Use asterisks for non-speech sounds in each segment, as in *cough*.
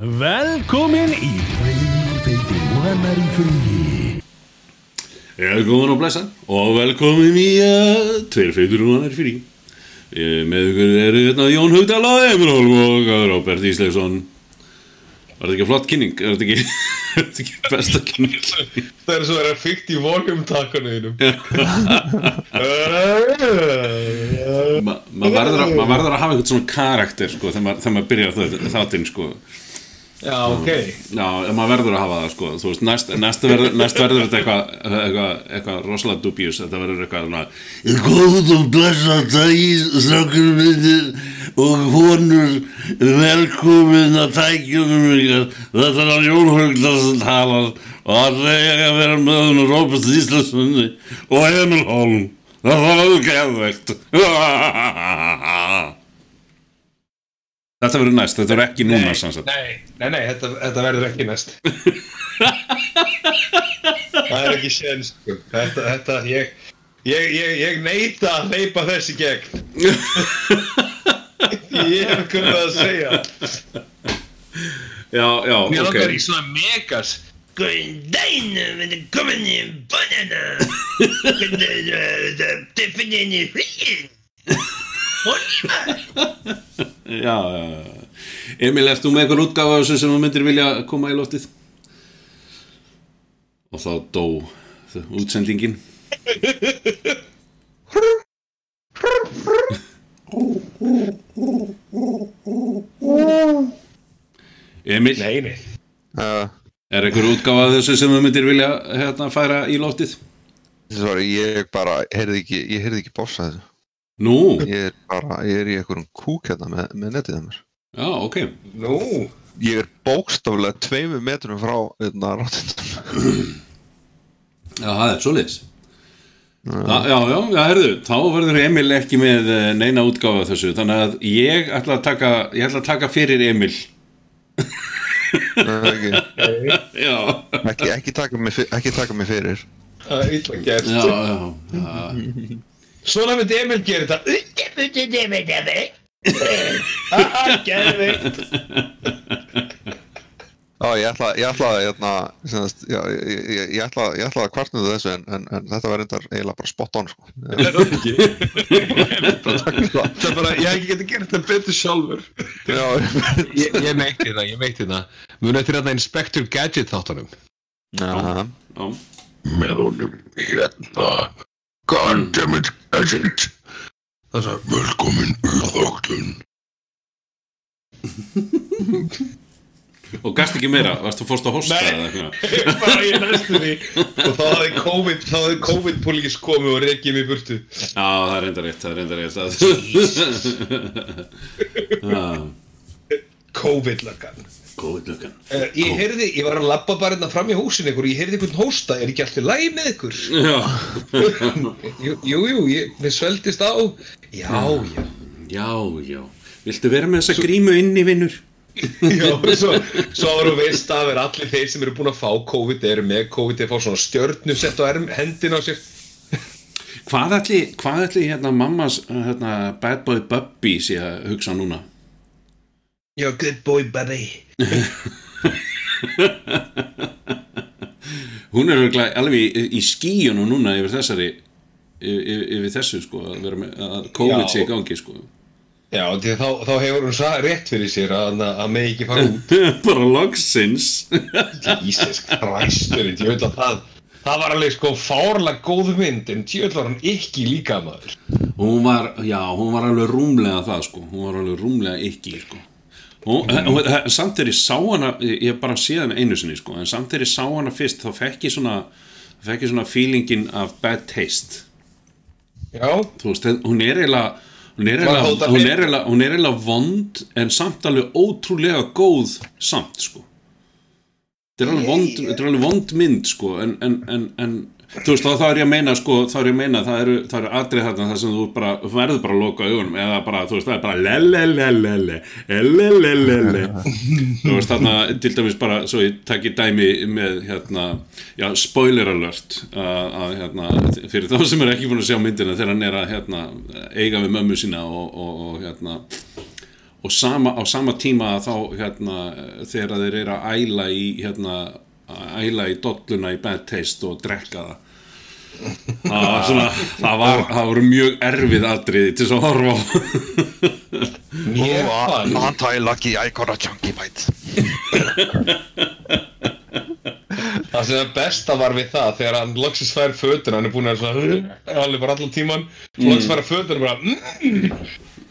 Velkomin í Freyfeitin og hennar í fríi. Ég er komin á blessa og velkomin í uh, Tveir feitur og hann er frí Ég, Með ykkur eru hérna Jón Haugdal og Emil og Róbert Ísleifsson. Var þetta ekki flott kynning? Er þetta ekki, *laughs* er þetta ekki besta kynning? Það er svo að vera fyrkt í volum takkanuðinum Ma, Maður verður, að- maður verður að hafa eitthvað svona karakter sko, þegar maður, byrjar það, þáttinn sko. Já, ok. Já, maður verður að hafa það sko. Þú veist, næst, næst, verður, næst verður þetta eitthvað eitthvað, eitthvað rosalega dubjus. Þetta verður eitthvað svona Ég góð og blessa dagís Strákur minnir og honur Velkomin að tækjunum ykkar. Þetta er hann Jón Haugdal sem talar Og það er að vera með hann Róbert Íslandsson Og Emil Holm. Það var alveg geðvegt *laughs* Þetta verður næst, þetta verður ekki núna sannsagt Nei, nei, nei, þetta, þetta verður ekki næst Það er ekki séns sko. Þetta, þetta, ég Ég, ég, ég neita að hleypa þessi gegn Ég hef komið að segja Já, já, Mér ok langar í svona megas Góðin dæn, við erum komin í banana Þið finnir henni hríðin Já, já, já. Emil, ert þú með einhver þessu sem þú myndir vilja koma í loftið? Og þá dó útsendingin Emil, Nei, nei Uh, er einhver útgáfa af þessu sem þú myndir vilja hérna færa í loftið? sorry, ég bara heyrði ekki, ég heyrði ekki bossa þessu Nú, ég er bara, ég er í einhverjum kúk hérna með, með netið það mér. Já, ok. Nú? Ég er bókstaflega tveimur metrum frá hérna ráttindum Já, það er svoleiðis. Já, já, já, já, herðu, þá verður Emil ekki með eh, neina útgáfa af þessu þannig að ég ætla að taka ég ætla að taka fyrir Emil. Ekki, *laughs* Já, ekki, ekki, taka mig, fyr- ekki taka mig fyrir. Það er illa gert. Já, já, já. Svona myndi Emil gera þetta Ah, Geðveikt Já, ég ætla, ég ætla að hérna, semast, já, ég, ég, ég ætla, ég ætla að kvartnuðu þessu en, en, en þetta var reyndar eiginlega bara spot on sko. Það er það ekki. *laughs* Það er bara, ég hef ekki getið gert það betur sjálfur. Já, Ég, ég meinti það, ég meinti það. Muna eftir þetta Inspector Gadget þáttunum. Já, já. Með honum hérna Goddammit Gadget Það er velkomin þáttun Og gast ekki meira, varst þú fórst að hosta Nei. eða eitthvað? *laughs* Bara ég næstu því Og þá hafði COVID, þá hafði COVID-pólís komið og reykið í burtu. Já, það er enda rétt, það er enda rétt. *laughs* Já, COVID-lagan góð lukkan Uh, ég heyrði, ég var að labba bara hérna fram í húsinu ykkur, ég heyrði einhvern hósta, er ekki alltaf læg með ykkur? Já, *laughs* Jú, jú, jú ég, mér sveldist á. Já, já. já, já Viltu vera með þessa grímu inni, vinnur? *laughs* Já, svo, svo að veist að vera allir þeir sem eru búin að fá COVID, eru með COVID, þeir fá svona stjörnu sett á erm, hendin á sér. Hvað ætli, hvað ætli hérna mammas hérna, bad boy Bubby sé að hugsa núna? Já, good boy, buddy. *laughs* Hún er alveg í, í skíunum núna yfir þessari yfir, yfir þessu sko að, með, að COVID sé í gangi sko. Já, því þá, þá hefur hún sað rétt fyrir sér að, að með ekki fara út. *laughs* bara loksins. *laughs* Jesus að það, það var alveg sko fárlega góð mynd, en veit var hann ekki líka maður. hún var, já, hún var alveg rúmlega það sko, hún var alveg rúmlega ekki sko hún, hún, samt þegar ég sá hana ég bara sé hana einu sinni sko en samt þegar ég sá hana fyrst þá fekk ég svona fekk ég svona feelingin af bad taste. Já, þú veist, hún er eiginlega hún er er eiginlega- hún er eiginlega vond en samt alveg ótrúlega góð samt sko. Þetta er alveg vond, þetta er alveg vond mynd sko en, en, en, en þú veist þá, er ég að meina sko þá er ég að meina það eru, eru atrið þarna þar sem þú bara, verður bara að loka augunum eða bara þú veist það er bara lelelelele lelelelele *laughs* þú veist þarna til dæmis bara svo ég takki dæmi með hérna já spoiler alert að, að hérna fyrir þá sem er ekki búin að sjá myndina þegar hann er að hérna eiga við mömmu sína og, og, og hérna og sama, á sama tíma þá hérna þegar þeir eru að æla í hérna að æla í dolluna í bad taste og drekka það. Það var svona það, var, það voru mjög erfið atriði til þess að horfa á. Mér fann Anti-lucky, I got a chunky bite Það sem það besta var við það þegar hann loksins fær fötuna, hann er búin að svona hann er bara allan tíman, mm. loksins fær fötuna bara mm,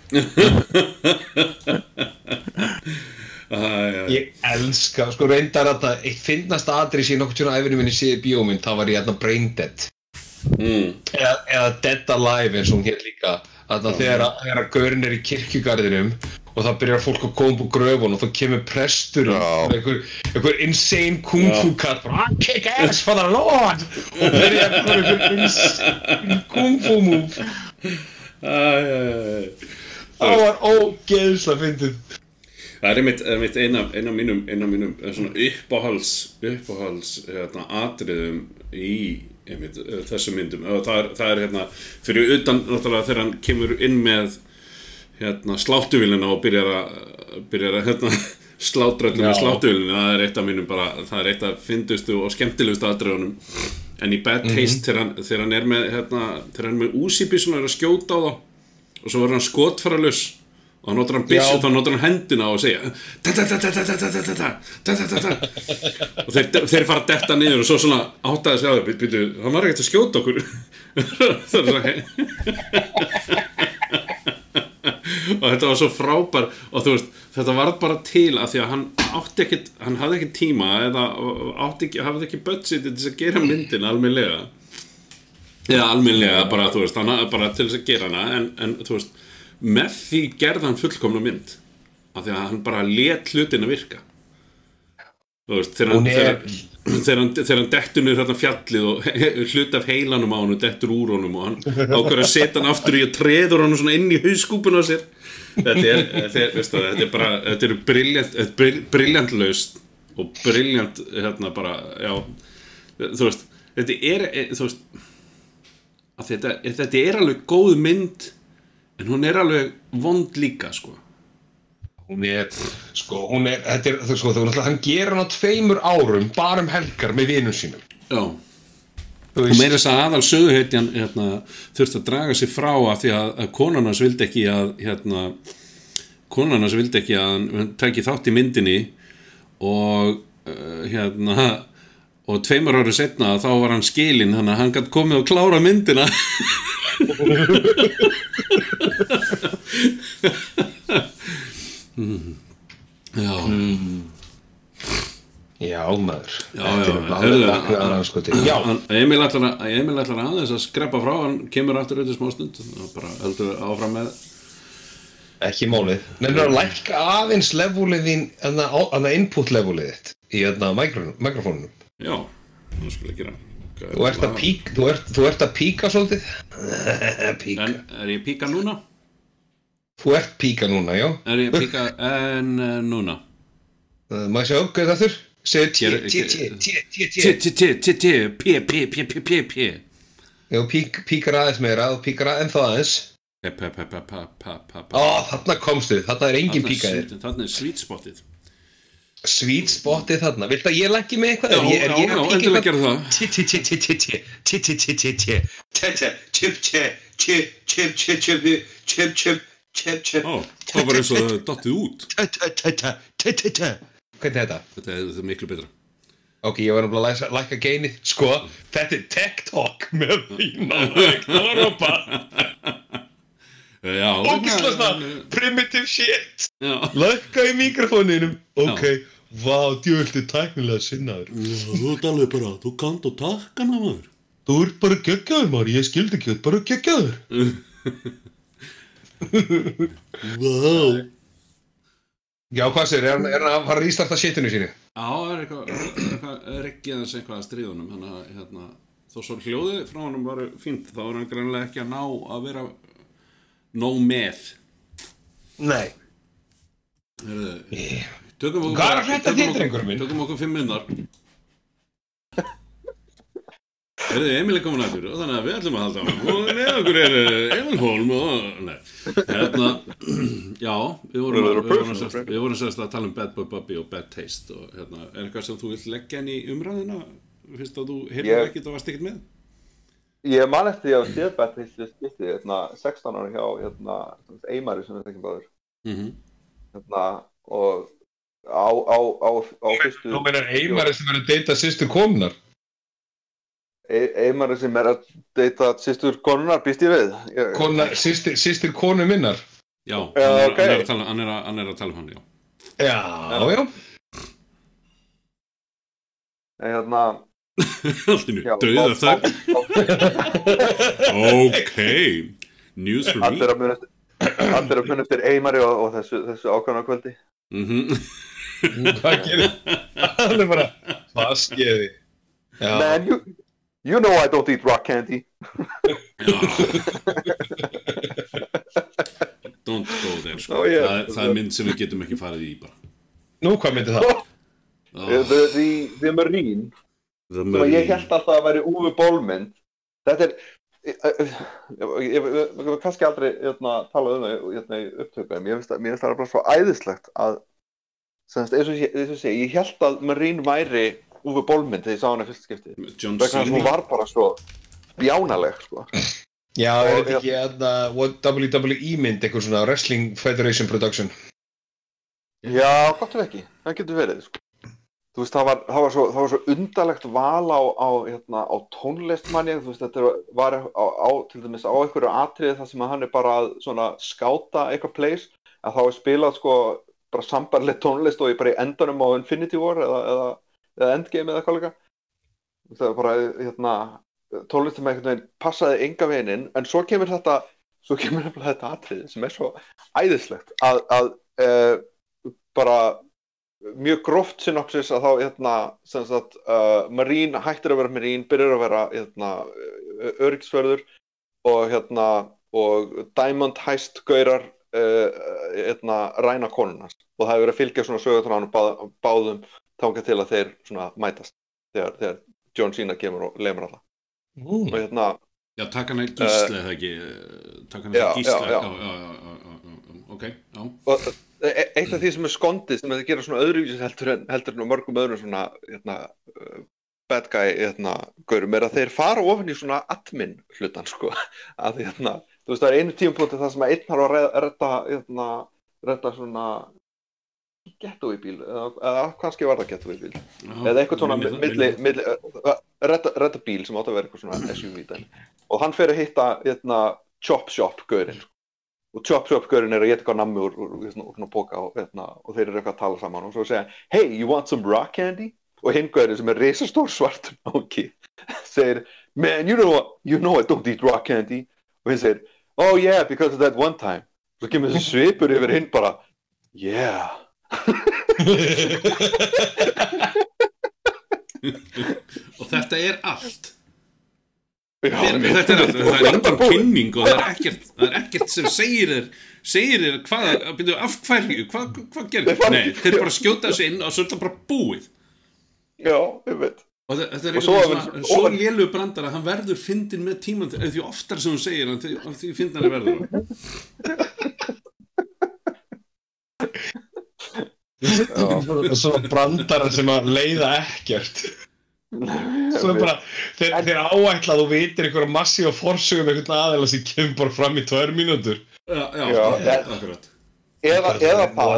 *laughs* Ég elska, sko reyndar að það eitt finnast aðri sem ég nokkuð tjóna æfinu minni séð í bíómynd, það var ég hérna Brain Dead. Mm, eða, eða Dead Alive eins og hún hér líka. Að þegar, að- þegar að gaurin er í kirkjugarðinum og það byrjar fólk að koma úr gröfun og þá kemur Já. með einhver, einhver insane kung fu kall bara "I kick ass for the lord! Og byrjar bara einhver insane kung fu move. Það var ógeðslega fyndið Það er einmitt, einmitt eina, eina mínum, eina mínum eh, svona uppáhals, uppáhals hérna, atriðum í einmitt, eh, þessum myndum. Og það er, það er hérna, fyrir utan náttúrulega þegar hann kemur inn með hérna, sláttuvílina og byrjar að byrjar að hérna, *laughs* slátra öllu með sláttuvílina það er eitt af mínum bara, það er eitt af fyndustu og skemmtilegustu atriðunum. En í Bad Taste þegar, hann, þegar hann er með hérna, þegar hann er með er að skjóta á þá og svo verður hann skotfaralus og hann notur hann bissið, þá notur hann hendina á að segja og þeir fara að detta niður og svo svona áttaði sig á þau býtu, hann var ekkert að skjóta okkur og þetta var svo frábær og þú veist, þetta var bara til að því að hann átti ekkert, hann hafði ekkert tíma eða átti ekki, hafði ekki budget til þess að gera myndin alminlega eða alminlega bara, þú veist, hann hafði bara til þess að gera hana en, en þú veist með því gerði hann fullkomna mynd af því að hann bara let hlutin að virka veist, þegar hann, þegar, *clears throat* þegar hann, þegar hann dettur niður hérna fjallið og *laughs* hlut af heilanum á hann og dettur úr honum og hann ákveður að setja hann aftur í og treður hann svona inn í hauskúpun á sér. Þetta er, þetta er, veistu, þetta er bara þetta er briljant, briljant laust og briljant hérna bara, já. Þú veist, þetta er er- þú veist að þetta, þetta er alveg góð mynd en hún er alveg vond líka sko. Hún er, sko, hún er, þetta er, sko, þú náttúrulega, hann gerir hann á tveimur árum, bara um helgar með vinum sínum. já. Og meira þess að aðal söguhetjan hérna, þurfti að draga sig frá að því að, að konan hans vildi ekki að hérna, konan hans vildi ekki að hann tæki þátt í myndinni og uh, hérna og tveimur árið setna þá var hann að hann gætt komið og klára myndina *laughs* Mm. Já, Já, maður. Já, já, hans, sko, Já, Emil ætlar, að, Emil ætlar aðeins að skreppa frá hann kemur aftur auðvitað smá stund og bara heldur áfram með ekki málið. Nefnir að lækka aðeins levelið þín, þannig input levelið þitt í þarna mikrofónunum. já, það skulle gera Hvað er Þú ert að píka, þú ert, þú ert að píka svolítið. *laughs* píka. er ég píka núna? Þú ert píka núna, já. er ég píka en uh, núna? Uh, Má ég sjá, hvað er það þurr? Segðu tí, Gerðu- tí, tí, tí, tí, T, tí. t, t, t, t, p, p, p, p, p, p Já, pík, píkar aðeins meira, þú píkar aðeins þá aðeins. P, p, p, p, p, p, p, p Ó, þarna komstu, þarna er engin er píkaðir. Þarna er sweet spotið Sweet spotið þarna, vilt að ég leggja með eitthvað? Já, Er ég- er já, ég að já, píka endilega eitthvað? gerðu það. Tí, tí, tí, tí, tí, tí, tí, tí, tí, tí, tí, tí, tí, chip, chip, chip, chip, chip, chip, chip, chip, chip, chip, Ó, það var eins og það dottið út tí, tí, tí, tí, tí, tí. Hvernig er þetta? Þetta er, þetta er miklu betra Ok, ég var náttúrulega að læsa- lækka geinið. Sko, þetta er tech talk með þín á Europa. *laughs* Já, Ógislega svona primitive shit. Já, Lækka í mikrofóninum. Ok, vá, djöldi tæknilega sinnaður. þú ert alveg bara, þú kannt á takkana maður Þú ert bara geggjaður, maður. Ég skildi ekki, þú ert bara geggjaður. *laughs* Vá Já, hvað sér, er hann, er hann að fara að rístarta shitinu sínu? Já, það er eitthvað, ekki aðeins eitthvað að stríðunum þannig að hérna, þó svo hljóðið frá honum var fínt, þá er hann greinlega ekki að ná að vera nóg með Nei. Yeah. Tökum okkur er tökum okkur-? Tökum okkur fimm minnar Herðu, Emil er komin aftur og þannig að við ætlum að halda á og með okkur er eh, Emil Holm og, nei, hérna *clears throat* já, við vorum, We're a við vorum, sérst, að tala um Bad Boy Bobby og Bad Taste og hérna, er eitthvað sem þú vilt leggja inn í umræðina fyrst að þú heyrður Ég- ekkert og varst ekkert með? Ég man eftir því að séð bett þessi skipti, hérna, 16 ára hjá, hérna, Eimari sem við þekkjum báður, mm hérna, og á, á, á, á fyrstu... Þú meinar Eimari sem er að deyta sýstu konunar E- Eimari sem er að deyta sýstur konunar, býst ég við. Ég, Kona, sýstir, sýstir konu minnar? Já, Já, hann, er, ok. hann, er að tala, hann, er að, hann er að tala um hann, já. Já, já. En hérna, *laughs* já, döða á- það Ok, news for me. allir að muna eftir Eimari og, og þessu, þessu ákvæmna kvöldi. mm Hvað gerir Hann er bara Hvað skeiði Já, Man, you, know I don't eat rock candy. *laughs* Don't go there sko. Oh, yeah. það, er- það er mynd sem við getum ekki farið í bara nú hvað myndi það? oh, The, the, the Marine, The að ég held alltaf að væri Uwe Bollmynd þetta er ég, ég, ég, ég hef kannski aldrei hérna, talað um það hérna, í upptökum mér finnst það mér finnst það bara svo æðislegt að semst, eins og segi, ég held að Marine væri Uwe Bollmynd þegar ég sá hana í fyrsta skipti. John vegna þess að hún var bara svo bjánaleg sko. Já, er Og- þetta ekki hérna what WWE mynd, eitthvað svona Wrestling Federation Production? Já, gott ef ekki, það getur verið sko. þú veist, það var, það var, svo, það var svo undarlegt val á, á, hérna, á tónlistmanni þú veist, þetta var á, á, til dæmis á einhverju atriði þar sem hann er bara að svona skáta eitthvað place að þá er spilað sko bara sambarlegt tónlist og ég bara í endanum á Infinity War eða, eða, eða Endgame eða eitthvað líka. Það var bara hérna tónlist sem einhvern veginn passaði enga veginn en svo kemur þetta svo kemur þetta atriði sem er svo æðislegt að, að uh, bara mjög gróft synopsis að þá hérna, sagt, uh, Marín hættir að vera Marín, byrjar að vera hérna, öryggisförður og hérna og Diamond hæst gaurar uh, ræna konunast og það hefur verið að fylgja svona sögutránu bá, báðum þangað til að þeir svona mætast þegar, þegar John Cena kemur og lemur alla og mm. hérna Já, takk hann að gísla eða ekki Takk hann að gísla já, já. já, já, já, já, já, já, Ok, já og e- eitt af því sem er skondið sem þeir gera svona öðruvísis heldur en, heldur en mörgum öðrum svona hérna, uh, bad guy hérna, gaurum er að þeir fara ofan í svona admin hlutan sko *laughs* að hérna, þú veist það er einu tímpúti það sem að einn har að redda, redda, hérna, redda svona getaway bíl eða, kannski var það getaway bíl. Já, eða eitthvað svona redda, bíl sem átt að vera eitthvað svona SUV og hann fer að hitta hérna, chop shop gaurinn og chop shop gaurinn er að geta eitthvað nammi úr, og, hérna, og þeir eru eitthvað að tala saman. Og svo segja hey you want some rock candy? Og hinn gaurinn sem er reisastór svartur náki *laughs* segir man you know, you know I don't eat rock candy? Og hinn segir oh yeah because of that one time. Svo kemur þessi svipur yfir hinn bara yeah Og þetta er allt. Já, Þetta er, þetta er, allt, það er engin kynning og það er ekkert, það er ekkert sem segir þér segir þér hvað, byrju, af hverju? Hvað, hvað gerir, nei, þeir bara skjóta þessu inn og svo er þetta bara búið. Já, ég veit og þe- þetta er eitthvað svona, svo lélu brandar að hann verður fyndin með tíman eða því oftar sem hún segir hann því, því fyndin hann. verður. *laughs* Svo brandara sem að leiða ekkert. Svo er bara Þeir, þeir áætla að þú vitir einhverja massífa forsögum einhvern aðeila sem kemur bara fram í tvær mínútur. Já, já, Já, akkurat, eða, eða það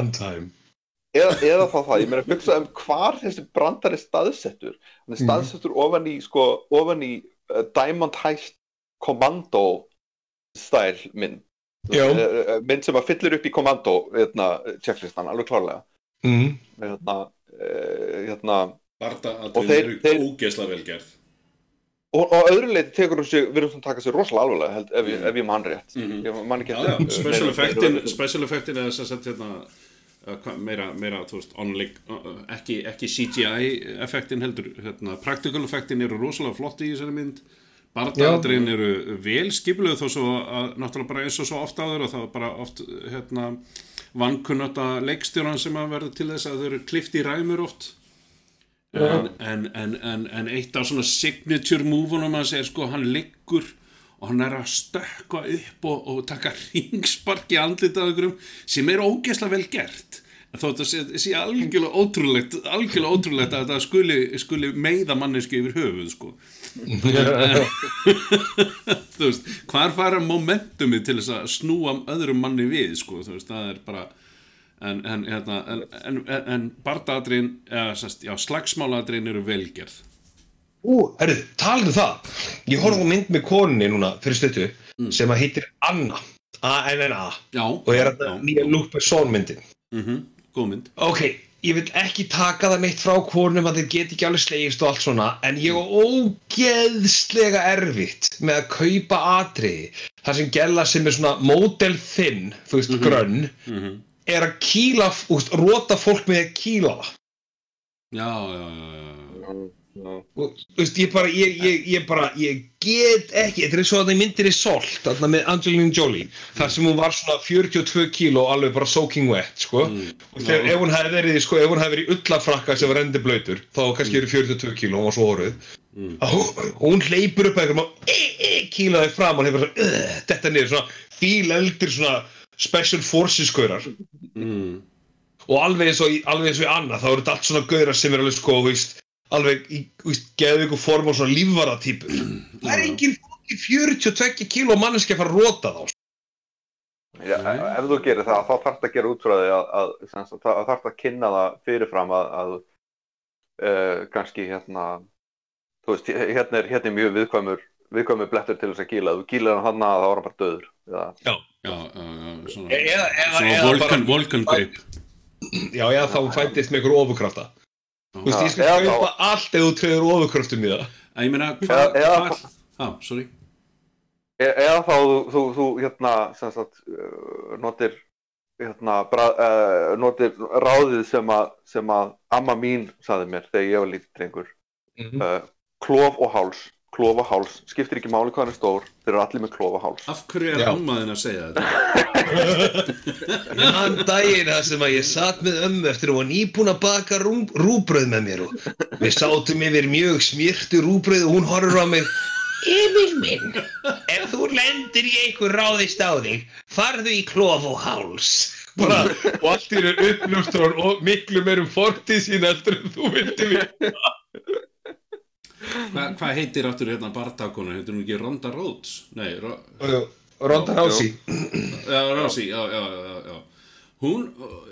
eða, eða þá það, ég meina að hugsa um hvar þessi brandar er staðsettur. Hann er staðsettur ofan í sko, ofan í uh, Diamond Heist Commando style mynd. Já. Uh, uh, mynd sem að fyllir upp í Commando hérna, checklistan, alveg klárlega mm. hérna, uh, hérna Og að þeir- eru þeir- ógeðslega vel gerð. Og, og öðru leiti tekur sig, við erum að taka sig rosalega alveg held, ef, ég, ef ég man rétt. Mhm. ég man ekki Já, já, eftir- special effectin special effectin er þess að setja hérna hva- meira, meira, þú veist, onleik ekki, ekki CGI effektin heldur, hérna, practical effektin eru rosalega flott í þessari mynd. Bardaðadrein eru vel skipluð þó svo að, náttúrulega bara eins og svo oft áður og það er bara oft, hérna vankunnata leikstjóran sem að verður til þess að þau eru klift í ræmur oft. En, en, en, en, eitt af svona signature move-unum hans er sko hann liggur og hann er að stökkva upp og, og taka *laughs* ringspark í andlit af einhverjum sem er ógeðslega vel gert. En þó þetta sé, sé algjörlega ótrúlegt algjörlega ótrúlegt að þetta skuli, skuli meiða manneski yfir höfuð sko *laughs* þú veist, hvar fara momentumið til þess að snúa öðrum manni við sko, þú veist, það er bara en, en, hérna, en, en, sest, já, slagsmálaadrin eru velgerð Ú, herru, talaðu um það. Ég horfði á mynd með konunni núna fyrir stötu sem að heitir Anna, A-N-N-A og er að nýja Luke Besson myndin. mm góð mynd. Ok, ég vil ekki taka það neitt frá konum að þeir geti ekki alveg slegist og allt svona en ég er ógeðslega erfitt með að kaupa atriði þar sem gæla sem er svona model thin, þú veist, grönn mm er að kýla, þú veist, rota fólk með að kýla. Það já, já, já, já, já. Og þú veist, ég bara, ég, ég, ég bara, ég get ekki, þetta er svo að það myndir í Salt, þarna með Angelina Jolie, þar sem hún var svona 42 kíló alveg bara soaking wet, sko, og þegar ef hún hefði verið, sko, ef hún hefði verið í ullafrakka sem var endi blöytur, þá kannski eru 42 kíló, hún var svo og hún- og hún hleypur upp að einhverjum og e, e, kílaði fram og hefur svona, uh, þetta niður, svona fíl eldir svona special forces gaurar, Mm. og alveg eins og alveg eins og í annað, þá eru þetta allt svona gaurar sem er alveg sko, þú veist, alveg í, ykkur form og svona lífvara típur. *clears throat* Það er engin fólki 42 kíló manneski að fara að rota þá. Já, Nei. ef þú gerir það, þá þarf að gera út frá því að, þá þarf að kynna það fyrirfram að, að uh, kannski hérna, þú veist, hérna er, hérna er mjög viðkvæmur, viðkvæmur blettur til þess að. Ef þú kýlar hann hann að þá er hann bara döður. Já, já, já, já, svona, Eða, eða, svona eða volkan, volkan grip já, já, þá fættist með ykkur ofurkrafta. Þú veist, ég skal kaupa allt ef þú treður ofurkraftum í það. að ég meina, hvað eða- á, sorry E eða þá þú, þú, þú hérna, sem sagt, uh, notir, hérna, bra, uh, notir ráðið sem að, sem að amma mín saði mér þegar ég var lítið drengur. Mhm. Uh, klof og háls, klof og háls, skiptir ekki máli hvað hann er stór, þeir eru allir með klof og háls. af hverju er Já. ammaðin að segja þetta *laughs* daginn það sem að ég satt með ömmu eftir að hún var nýbúin að baka rú, rúbröð með mér og við sátum yfir mjög smyrtu rúbröð og hún horfur á mig Emil minn, ef þú lendir í einhver ráðist á þig, farðu í klof og háls. Bara, og allt raun uppljóstur og miklu meir um fortið sín heldur en þú vildi við. Hva, hvað heitir áttur hérna barndagkonu, heitir hún ekki Ronda Rhodes? Nei, Ro, Ronda Rási. já, Rosi, já, já, já, já hún,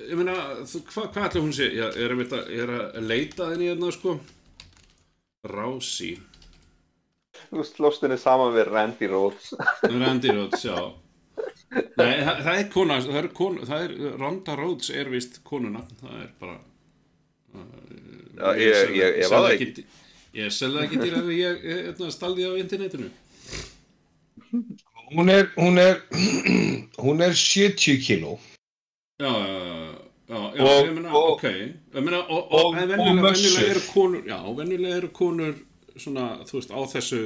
ég meina hvað hva ætla hún sé, já, er, að, ég er að leita þenni hérna sko? Rási Þú slóst henni saman við Randy Rhodes. Randy Rhodes, já. Nei, það, það er kona, það er, kona, það er Ronda Rhodes er vist konuna, það er bara Já, ég, ég, ég var það ekki. Ég selði það ekki til að ég, ég, ég staldi á internetinu. Hún er, hún er, *clears throat* hún er 70 kíló. Já, já, já, Og- ég meina, og- ok, ég meina, og, og, og- venjulega eru konur, já, venjulega eru konur svona, þú veist, á þessu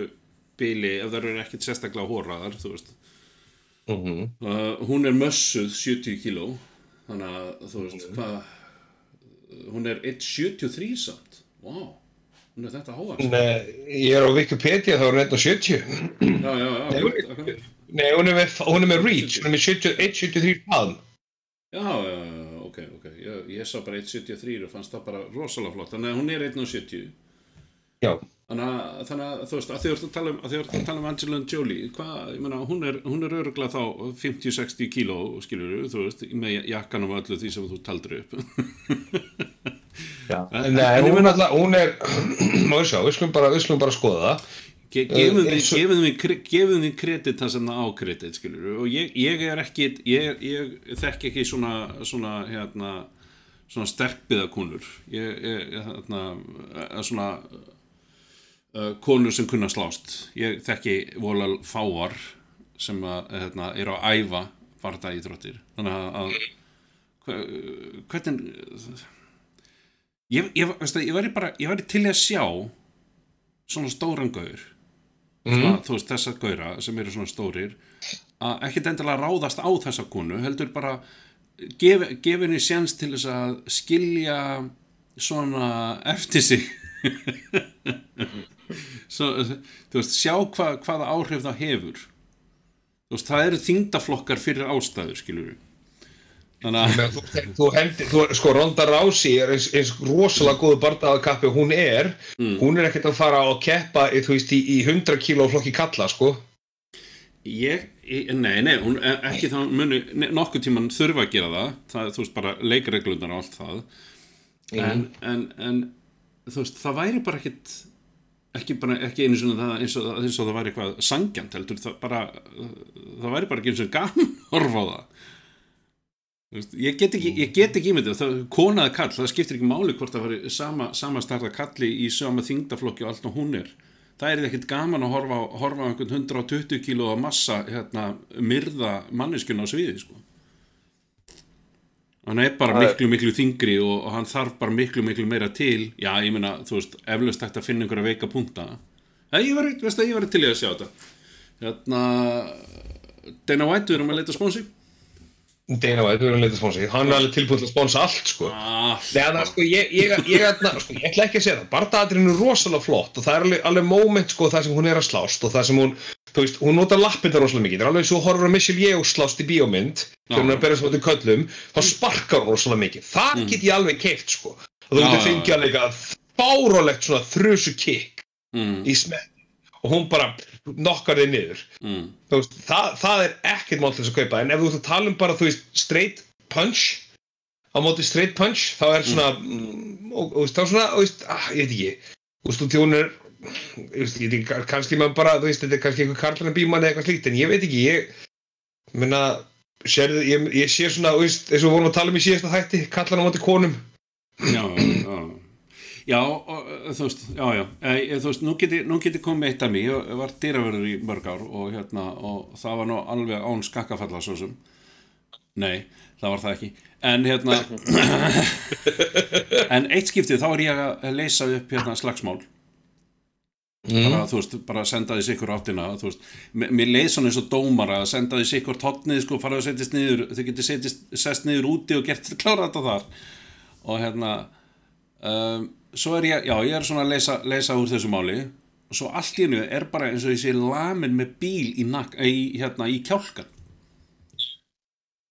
bíli, ef það eru ekkit sérstaklega hóraðar, þú veist, Mm uh, hún er mössuð 70 kíló, þannig að, þú veist, hvað, hún er 1,73 samt, wow, hún er þetta háast, Nei, ég er á Wikipedia þá er hún 170. já, já, já, Nei, akkurat, akkurat. Nei, hún er með, hún er með reach, hún er með 70 173 faðm. já, já, já, ok, ok, ég, ég sá bara 1,73 og fannst það bara rosalega flott, þannig að hún er 1,70 Já. Þannig að, þú veist, að þið ert að tala um, að tala um Angelina Jolie, hvað, ég meina, hún er, hún er öruglega þá 50-60 kíló, skilur þú veist, með jakkanum og öllu því sem þú taldur upp. *laughs* Já. En- Nei, en hún, meina- alltaf, hún er, *clears throat* ég sjá, við skulum bara, við skulum bara skoða það. Ge gefum Eh, því, gefum því, kredit það sem það á kredit, skilur og ég, ég er ekki, ég, ég þekki ekki svona, svona, hérna, svona sterkbyðakonur, ég, ég, hérna, svona, uh, konur sem kunna slást. Ég þekki volal fáar sem að, hérna, eru að æfa barða íþróttir þannig að, að hve- hvernig ég, ég, ég væri bara ég væri til í að sjá svona stóran gaur. Svona, þú veist þessa gaura sem eru svona stórir að ekkert endilega ráðast á þessa konu heldur bara gef, gef henni séns til þess að skilja svona eftir sig Svo, þú veist, sjá hva, hvaða áhrif það hefur. Þú veist, það eru þingdaflokkar fyrir ástæður, skilur við þannig að þú, þú hendir, þú, sko Ronda Rousey er eins, eins rosalega góðu barndagakappi og hún er, hún er ekkert að fara og keppa, þú veist, í, í 100 kíló flokki kalla, sko. Ég, nei, nei, hún, e- ekki þá muni nokkuð tíman þurfa að gera það, það þú veist, bara leikreglunar og allt það, en, en, en, þú veist, það væri bara ekkit, ekki bara, ekki einu svona það eins og, eins og það væri eitthvað sangjant, heldur, það bara, það væri bara ekki eins og gaman að horfa á það. Ég get ekki, ég get ekki ímyndið, það konaði kall, það skiptir ekki máli hvort það væri sama, sama starta kalli í sama þingdaflokki og allt og hún er. Það er ekkert gaman að horfa á einhvern 120 kíló að massa hérna, myrða manneskjuna á sviði sko. Hann er bara miklu, miklu þingri og, og hann þarf bara miklu, miklu meira til. Já, ég meina, þú veist, eflaust hægt að finna einhverja veika punkta. Það ég var, veist það, ég var til í að sjá þetta. Hérna, Dana White, við erum að leita spónsi. Dana White, við erum leitað spónsi, hann er alveg tilbúin til að spónsa allt, sko. Nei, það er sko, ég, ég, ég, ég, sko, ég ætla ekki að segja það, barndagatrinn er rosalega flott og það er alveg, alveg moment sko það sem hún er að slást og það sem hún, þú veist, hún notar lappinda rosalega mikið, það er alveg svo horfur að Michelle Yeoh slást í bíómynd, þegar hún er að berja svo til köllum, þá sparkar hún rosalega mikið, það get ég alveg keift sko, og þú getur fengið alveg að fárálegt svona þrusu kick Mm, í smekk og hún bara nokkar þig niður. Mm, þú veist, það, það er ekkert mál til þess að kaupa. En ef þú ert að tala um bara, þú veist, straight punch á móti straight punch þá er svona mm. og, og, veist, þá svona, þú veist, ah, ég veit ekki. Þú veist, þú er ég veit ekki, kannski maður bara, þú veist, þetta er kannski einhver karlana bímann eða eitthvað slíkt, en ég veit ekki, ég minna, sérðu, ég, ég sé svona, þú veist, eins og við vorum að tala um í síðasta þætti, karlana móti konum. Já, já. Já, og, uh, þú veist, já, já, e, þú veist, nú geti, nú geti komið eitt af mig, ég var dýravörður í mörg ár og hérna, og það var nú alveg án skakkafalla svo sem, nei, það var það ekki, en hérna, *laughs* en eitt skiptið þá er ég að leysa upp hérna slagsmál, bara, þú veist, bara senda því sikkur áttina, þú veist, mér mér leið svona eins og dómara að senda því sikkur tóttnið, sko, fara að setjast niður, þau getur setjast, sest niður úti og gert klára þetta þar, og hérna, um, svo er ég, já, ég er svona að leysa, leysa úr þessu máli. Og svo allt í hennu er bara eins og ég sé lamin með bíl í, nak, í, hérna, í kjálkan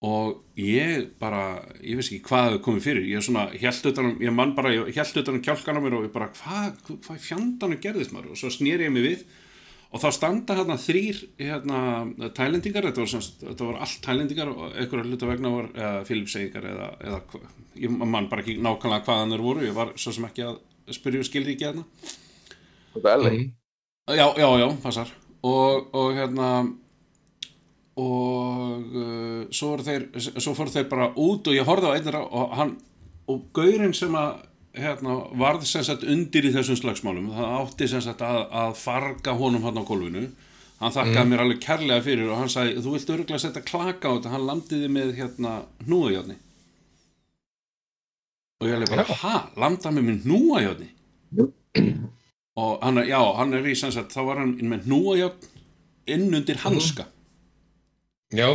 og ég bara, ég veist ekki hvað það komið fyrir, ég er svona, held utanum, ég mann bara, ég held utanum kjálkan á mér og ég bara, hvað, hvað fjandanu gerðist maður? Og svo snýri ég mig við og þá standa hérna þrýr hérna, tælendingar, þetta var, semst, þetta var allt tælendingar og einhverja hluta vegna var eða Filipseyingar eða, eða ég mann bara ekki nákvæmlega hvaðan þeir voru, ég var svo sem ekki að spyrja og skildi ekki hérna. Þetta er LA. Já, já, já, passar. Og, og hérna og uh, svo, voru þeir, svo fóru þeir bara út og ég horfði á einnir og hann og gaurinn sem að hérna, varð sem sagt undir í þessum slagsmálum. Það átti sem sagt að, að farga honum hann á gólfinu. Hann þakkaði mér alveg kærlega fyrir og hann sagði þú vilt örgulega setja klaka á þetta. Hann landiði með hérna hnúajáðni og ég alveg bara, ha, landaði með mér hnúajáðni og hann já, hann er í sem sagt, þá var hann með hnúajátt inn undir hanska. Já,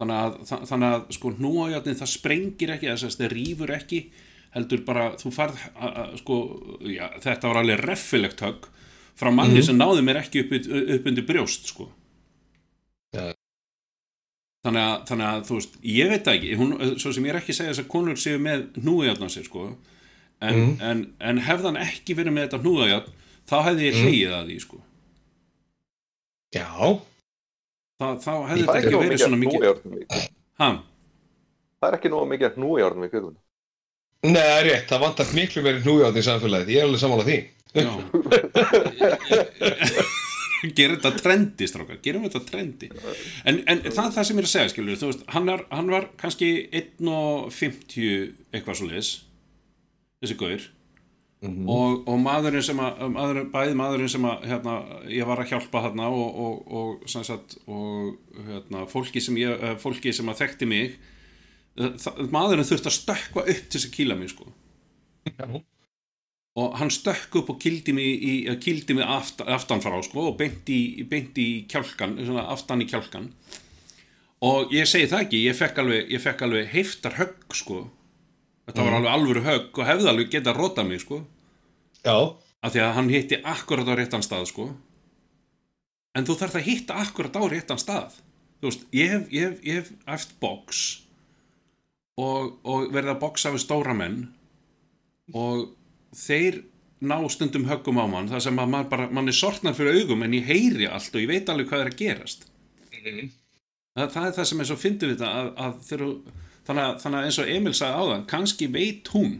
þannig að, þa- þannig að sko hnúajátnin það sprengir ekki, það rýfur ekki heldur bara, þú farð sko, já, þetta var alveg reffilegt högg frá manni sem náði mér ekki upp, upp undir brjóst sko Já. þannig að, þannig að þú veist, ég veit það ekki hún, svo sem ég er ekki að segja þess að konur séu með hnúajátna sér sko en, Mhm. en, en hefðan ekki verið með þetta hnúajátn þá hefði ég Mhm. hlýið að því sko já þá, þá hefði þetta ekki verið svona mikið ha, Það er ekki nóg mikið að hnújárnum í kvikunum. Nei, það er rétt, það vantar miklu meiri hnújátt í samfélagið, ég er alveg sammála því. *laughs* Gerum þetta trendi, strákar, gerum þetta trendi. En, en það er það sem ég er að segja, skilur Þú veist, hann, er, hann var kannski 1.50 eitthvað svo leis Þessi gaur. Og, og maðurinn sem að maðurinn, bæði maðurinn sem að hérna, ég var að hjálpa þarna og, og, og, sem sagt, og hérna, fólki sem ég, eh, fólki sem að þekkti mig maðurinn þurfti að stökkva upp til þess að kýla mig sko. Já. og hann stökk upp og kildi mig, í, kildi mig aft, aftan frá sko, og beint í, beint í kjálkan svona aftan í kjálkan og ég segi það ekki, ég fekk alveg, ég fekk alveg heiftar högg sko. Þetta var alveg alvöru högg og hefði alveg getað rota mig sko. Já, af því að hann hitti akkurat á réttan stað sko. En þú þarf að hitta akkurat á réttan stað. Þú veist, ég hef, ég hef, ég hef eftir box og, og verið að boxa við stóra menn og þeir ná stundum höggum á mann þar sem að mann, bara, mann er sortnar fyrir augum en ég heyri allt og ég veit alveg hvað er að gerast. Það, það er það sem er svo fyndið við þetta að, að þeir, þannig, að, þannig að eins og Emil sagði áðan kannski veit hún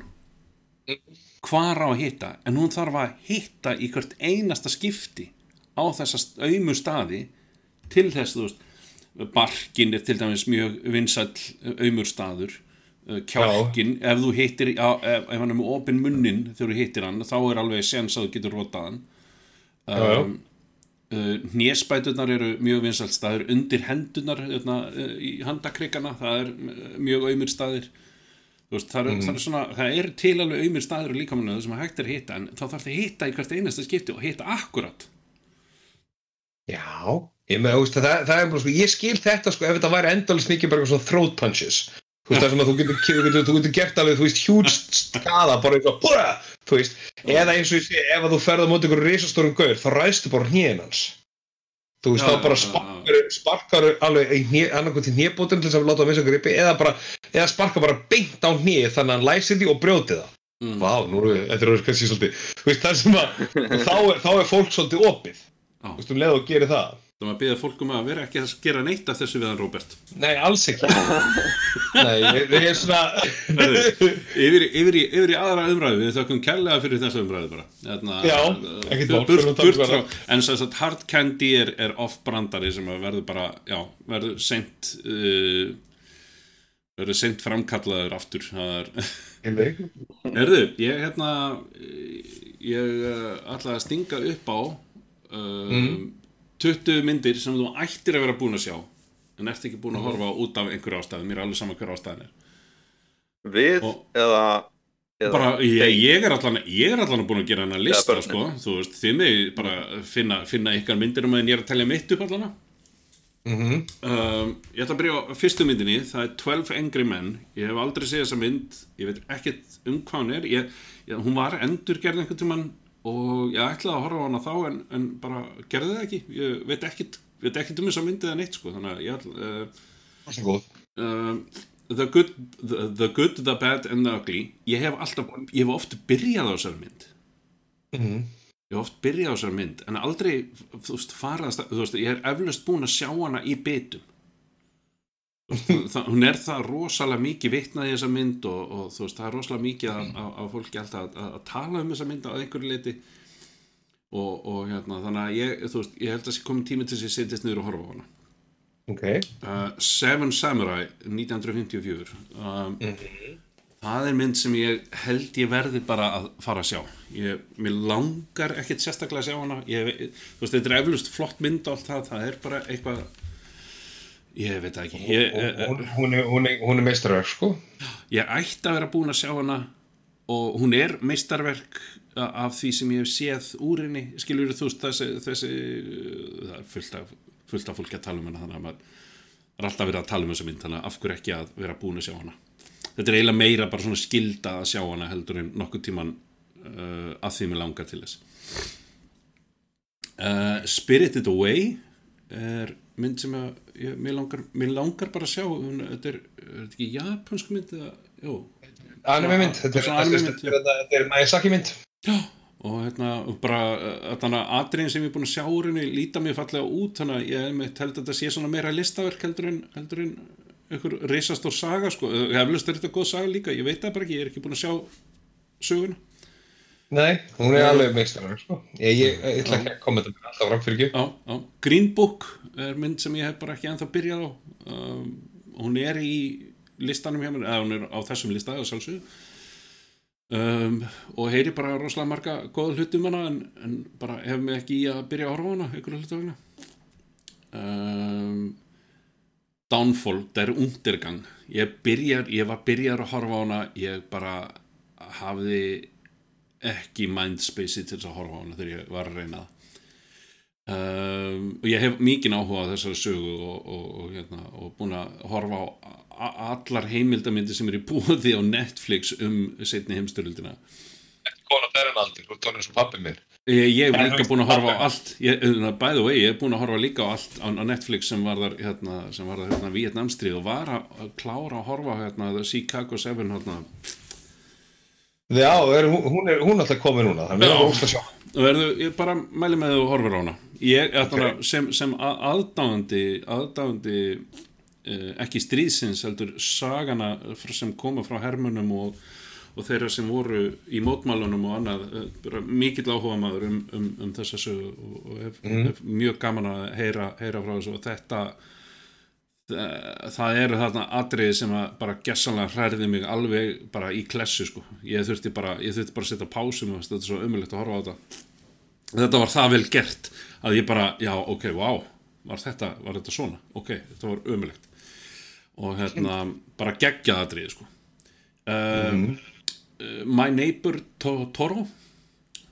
hvar á að hitta en hún þarf að hitta í hvert einasta skipti á þessa aumu staði til þess veist barkin er til dæmis mjög vinsall aumur staður kjálkin, ef þú hittir ef, ef hann er með opin munnin þegar þú hittir hann, þá er alveg sens að þú getur rotað hann. Um, uh, hnésbæturnar eru mjög vinsall staður undir hendunar uh, í handakrikana, það er uh, mjög aumir staðir. Veist, það, er, það, er svona, það er til alveg aumir staður í líkamannu sem hægt er að hitta en þá þarf það að hitta í hvert einasta skipti og hitta akkurat Já, ég með, það, það er bara sko, ég skil þetta sko ef þetta væri endalist mikið bara svona throat punches þú veist, það sem að þú getur, getur, þú getur gert alveg, þú veist, huge skada bara eitthvað, búra, þú veist, eða eins og ég sé, ef að þú ferð á móti ykkur risastórum gaur, þá ræstu bara hnén hans. Þú veist, Já, þá bara sparkar, sparkar alveg í hné, annarkoð til þess að láta að missa gripi, eða bara, eða sparkar bara beint á hné þannig að hann læsir því og brjóti það. Mm. Vá, nú er þetta kannski svolítið, þú veist, það sem að þá er, þá er fólk svolítið opið. Þú veist, um leið og gerir það Það maður byrja fólkum að vera ekki að gera neitt af þessu við hann Róbert? Nei, alls ekki. *laughs* Nei, ég, ég er svona Herðu, yfir, yfir, í, yfir í aðra umræðu við þökkum kærlega fyrir þessa umræðu bara. Þarna, Já, uh, ekkert mál, burt, förum að um frá, en sem sagt hard candy er, er off brandari sem að verður bara já, verður seint uh, verður seint framkallaður aftur. Það er Erðu, ég hérna ég uh, ætla að stinga upp á uh, 20 myndir sem þú ættir að vera búin að sjá en ert ekki búin að horfa á út af einhverju ástæðu mér er alveg sama hver ástæðan er. Við Og- eða, eða bara, ég, ég er allan ég er allan búin að gera hennar lista börnin. sko, þú veist, þið mig bara finna, finna ykkar myndir um að ég er að telja mitt upp allan. Mhm. um, ég ætla að byrja á fyrstu myndinni. Það er 12 Angry Men. Ég hef aldrei séð þessa mynd. Ég veit ekkert um hvað hún er. Ég, ég, hún var endurgerð einhvern tímann og ég ætlaði að horfa á hana þá en, en bara gerði það ekki. Ég veit ekkert, veit ekkert um þessa mynd eða neitt sko, þannig að ég ætla uh, um, the, good, the, the Good, The Bad and The Ugly. Ég hef alltaf, ég hef oft byrjað á þessari mynd. Mhm. ég hef oft byrjað á þessari mynd en aldrei, þú veist, farað að stað- þú veist, ég er eflaust búin að sjá hana í veist, það, hún er það rosalega mikið vitnað í þessa mynd og, og þú veist, það er rosalega mikið af, af fólki alltaf að, að, að tala um þessa mynd á einhverju leiti og, og hérna, þannig að ég, veist, ég held að sé komin tími til þess að ég setjast niður og horfa á hana. Ok. Uh, Seven Samurai 1954 um, það er mynd sem ég held ég verði bara að fara að sjá. Ég, mér langar ekkert sérstaklega að sjá hana. Ég, þú veist, þetta er eflust flott mynd og allt það, það er bara eitthvað ég veit ekki. Ég, hún, hún, er, hún, er, hún er meistarverk sko. Ég ætti að vera búin að sjá hana og hún er meistarverk af því sem ég hef séð úr henni. Skilur þú þessi, þessi það er fullt af, fullt af fólki að tala um hana þannig að maður er alltaf verið að tala um þessa mynd þannig að af hverju ekki að vera búin að sjá hana? Þetta er eiginlega meira bara svona skilda að sjá hana heldur en nokkuð tíman uh, að því mér langar til þess. Uh, Spirited Away er mynd sem að ég, mér, langar, mér langar bara að sjá hún, þetta er, er þetta ekki japansk mynd eða, jú, Anime mynd Þetta er, Svona anime mynd, þetta er, þetta er, þetta er Miyazaki mynd. Og hérna bara uh, þannig að atriðin sem ég er búin að sjá henni líta mér fallega út þannig að ég held að þetta sé svona meira listaverk heldur en, heldur en einhver reisastór saga sko, ég eflust er þetta góð saga líka, ég veit það bara ekki, ég er ekki búin að sjá söguna Nei, hún er alveg meistarverk sko. Ég, ég, ég ætla ekki að koma þetta alltaf fram fyrir ekki. Green Book er mynd sem ég hef bara ekki ennþá byrjað á. Um, hún er í listanum hjá mér, eða hún er á þessum lista að sjálfsögðu. Um, og heyri bara rosalega marga góða hluti um hana en, en bara hef mig ekki í að byrja að horfa hana ykkur hluti vegna um, Downfall, það er undergang ég, byrjar, ég var byrjar að horfa hana ég bara hafði ekki mindspace til þess að horfa á hana þegar ég var að reyna um, og ég hef mikinn áhuga á þessari sögu og, og, og, hérna, og búin að horfa á allar heimildamindir sem eru í búði á Netflix um setni heimstyrjöldina Kona aftur og tónum svo pappi mér Ég, ég hef líka búin að horfa á allt. Ég, uh, by the way, ég hef búin að horfa líka á allt á, á Netflix sem var þar hérna, sem var þar hérna Vietnamstrið og var að klára að horfa á hérna The Chicago 7 hérna Já, er, hún, er alltaf komin núna að það er sjá og verðu, ég bara mæli með þú horfir á hana. Ég, okay. sem, sem að- aðdáandi aðdáandi uh, ekki stríðsins heldur sagana sem koma frá hermunum og, og þeirra sem voru í mótmálunum og annað bara mikill áhuga maður um, um, um þessa sögu og, og hef, hef mjög gaman að heyra, heyra frá þessu og þetta það, það eru þarna atriði sem bara gessanlega hræði mig alveg bara í klessu sko. Ég þurfti bara, ég þurfti bara að setja pásum þetta er svo umulegt að horfa á þetta. Þetta var það vel gert að ég bara, já, ok, wow var þetta, var þetta svona, ok, þetta var umulegt og hérna bara geggja atriði sko. Um, uh, My Neighbor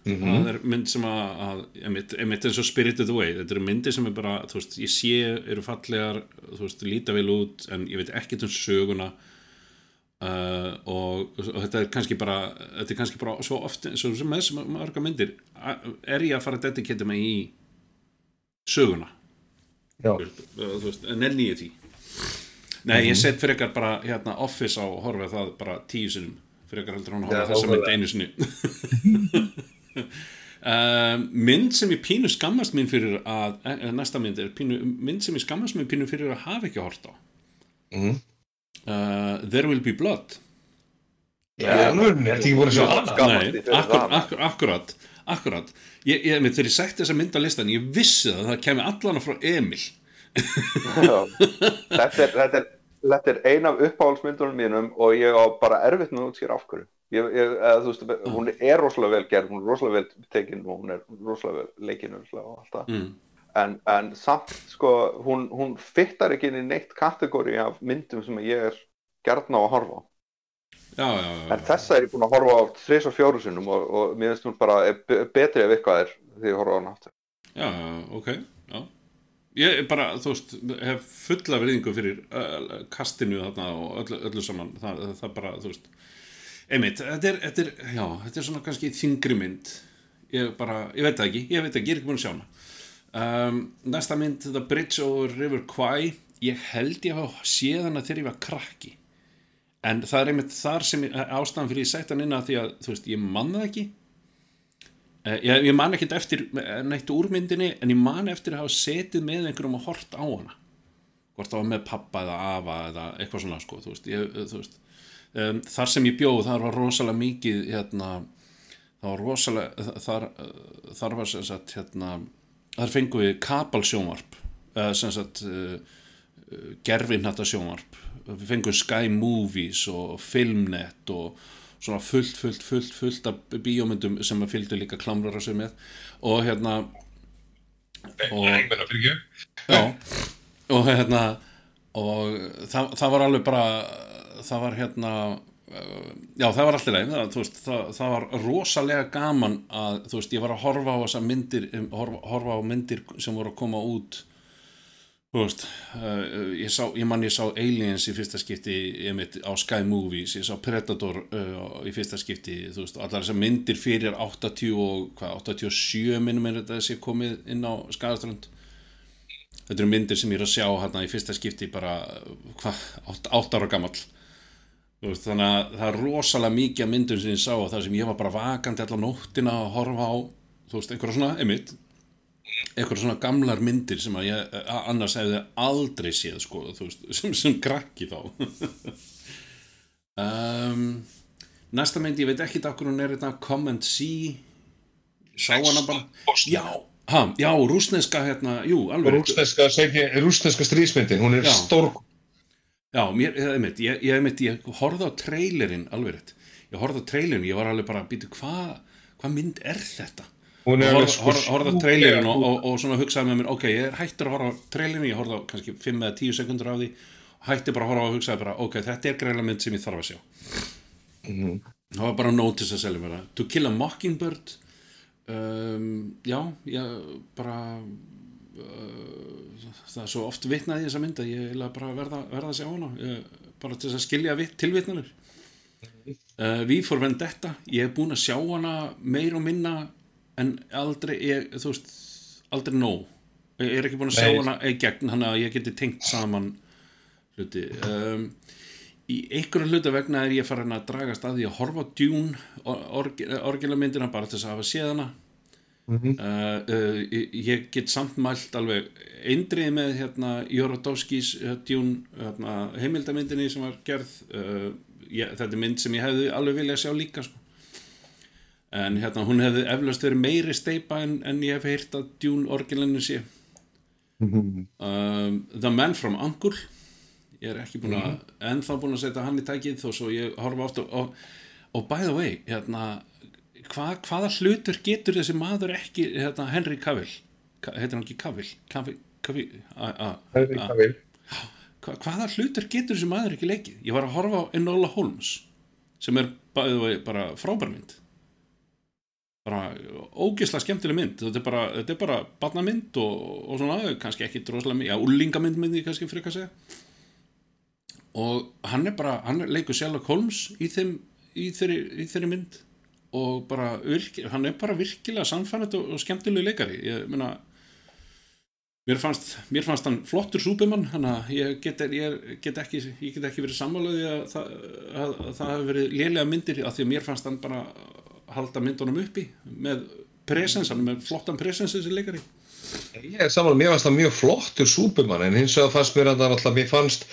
to Toro það er mynd sem að, einmitt eins og Spirited Away þetta eru myndir sem er bara, þú veist, ég sé eru fallegar, þú veist, líta vel út en ég veit ekkert um söguna uh, og, og þetta er kannski bara, þetta er kannski bara svo oft, svo sem með þessum marga myndir er ég að fara að dediketa mig í söguna? Já, þú veist, nenni ég því. Nei, ég set frekar bara hérna Office á horfið það bara tíu sinnum frekar heldur hann að horfa þessa mynd einu sinni *laughs* uh, mynd sem ég pínu skammast mín fyrir að eh, næsta mynd er pínu, mynd sem ég skammast mín pínu fyrir að hafa ekki hort á Mhm. uh, There Will Be Blood já, nú erum við ekki búin að sjá hana Skammast Nei, því fyrir akkur, það. akkur, akkurat akkurat, ég, ég, þegar ég sætti þessa mynd á listan ég vissi það, að það kemi allana frá Emil Já. þetta, er, þetta, er, þetta er ein af uppáhaldsmyndunum mínum og ég á bara erfitt með að útskýra af hverju ég, ég, þú veist, hún er rosalega vel gerð hún er rosalega vel tekin og hún er rosalega vel það mm. en, en samt sko hún, hún fittar ekki inn í neitt kategóri af myndum sem ég er gert ná að horfa á Já, já, já, en þessa er ég búin að horfa á þrís og fjóru sinnum og, og mér finnst hún bara be- betri ef eitthvað er þegar ég horfa á hana aftur Já, ok, já. Ég er bara, þú veist, hef fulla verðingu fyrir uh, kastinu þarna og öllu, öllu saman. Það, það, það bara, þú veist, einmitt, þetta er, þetta er, já, þetta er svona kannski þingri mynd. Ég bara, ég veit það ekki, ég veit ekki, ég er ekki búin að sjá hana. Um, næsta mynd, The Bridge over River Kwai, ég held ég hafa séð hana þegar ég var krakki. En það er einmitt þar sem ég, ástæðan fyrir ég sett hann inn að því að, þú veist, ég man það ekki. Eh, Ég, ég man ekkert eftir eh, neitt úr myndinni en ég man eftir að hafa setið með einhverjum og hort á hana hvort það var með pappa eða afa eða eitthvað svona sko þú veist, ég, þú veist. Um, þar sem ég bjóð þar var rosalega mikið hérna, það var rosalega þar, eh, þar var sem sagt hérna, þar fengum við kabalsjónvarp eða sem sagt uh, gerfinhætta sjónvarp við fengum Sky Movies og Filmnet og svona fullt, fullt, fullt, fullt af bíómyndum sem að fylgdu líka klamrar að sig með og hérna og, já, og hérna og það, það var alveg bara það var hérna uh, já það var alltaf leið það, það, það var rosalega gaman að þú veist ég var að horfa á þessar myndir horfa, horfa á myndir sem voru að koma út þú veist uh, ég, sá, ég man ég sá Aliens í fyrsta skipti einmitt, á Sky Movies. Ég sá Predator uh, í fyrsta skipti þú veist, allar þessar myndir fyrir 80 og hvað, 87 minnum er þetta sé komið inn á Skagaströnd. Þetta eru myndir sem ég er að sjá hérna í fyrsta skipti bara hvað, 8 ára gamall. Þú veist, þannig að það er rosalega mikið af myndum sem ég sá og það sem ég var bara vakandi allar nóttina að horfa á þú veist, einhverja svona, einmitt einhverja svona gamlar myndir sem að ég annars hefði aldrei séð sko, þú veist, *laughs* sem, sem krakki þá. *laughs* Um, næsta mynd, ég veit ekki okkur hún er þetta Come and See sá hana bara? já, ha, já, rúsneska hérna, jú, alveg. Rúsneska, rúsneska stríðsmyndin, hún er Já. Já, mér, ég, ég, ég, ég horfði á trailerinn alveg rétt. Ég horfði á trailerinn, ég var alveg bara að býta hvað hva mynd er þetta? Hún er alveg horfði sko horf, horf á trailerinn og, og, og svona hugsaði með mér, ok, ég er hættur að horfa á trailerinn, ég horfði á kannski 5 eða 10 sekundur af því, hætti bara að horfa á og hugsaði bara, ok, þetta er greiðlega mynd sem ég þarf að sjá. Það var bara notice að selja mér það. To Kill a Mockingbird, um, já, ég bara, það er svo oft vitnað í þessa mynd að ég er bara verða, verða að sjá hana, ég, bara til þess að skilja vit, tilvitnanir. uh, V for Vendetta ég hef búin að sjá hana meir og minna en aldrei ég, þú veist, aldrei nóg. Ég er ekki búin að sjá hana í gegn hann að ég geti tengt saman hluti. Um, í einhverju hluta vegna er ég farin að dragast að því að horfa á Dune orginalmyndina bara til þess að hafa séð hana uh, uh, ég- get samt mælt alveg eindrið með hérna Jorodowskis uh, Dune hérna, heimildamyndinni sem var gerð. Uh, ég, þetta er mynd sem ég hefði alveg viljað sjá líka sko. en hérna hún hefði eflaust verið meiri steipa en, en ég hef heyrt að Dune orginalinu sé. Um, The Man from Uncle. Ég er ekki búin að ennþá búin að setja hann í tækið þó svo ég horfa oft og, og, og by the way hérna, hva, hvaða hlutur getur þessi maður ekki hérna, Henry Cavill? Heitir hann ekki Cavill? Cavill, Cavill a, a, Henry a, hvaða hlutur getur þessi maður ekki leikið? Ég var að horfa á Enola Holmes sem er bara frábærmynd bara ógislega skemmtileg mynd. Þetta er bara, þetta er bara barnamynd og, og svona, kannski ekki droslega mynd já, úlingamynd myndi kannski fyrir að segja. Og hann er bara hann leikur Sherlock Holmes í, þeim, í, þeirri, í þeirri mynd og bara, hann er bara virkilega samfænat og, og skemmtilegu leikari. Ég meina mér fannst, mér fannst hann flottur súpimann hann að ég get, ég, get ekki ég get ekki verið sammálaði að, það- að, að það hafi verið lélega myndir af því að mér fannst hann bara halda myndunum uppi með presens, hann með flottan presens þessi leikari. Ég er saman, mér fannst það mjög flottur súpumann en hins vegar fannst mér að það alltaf, mér fannst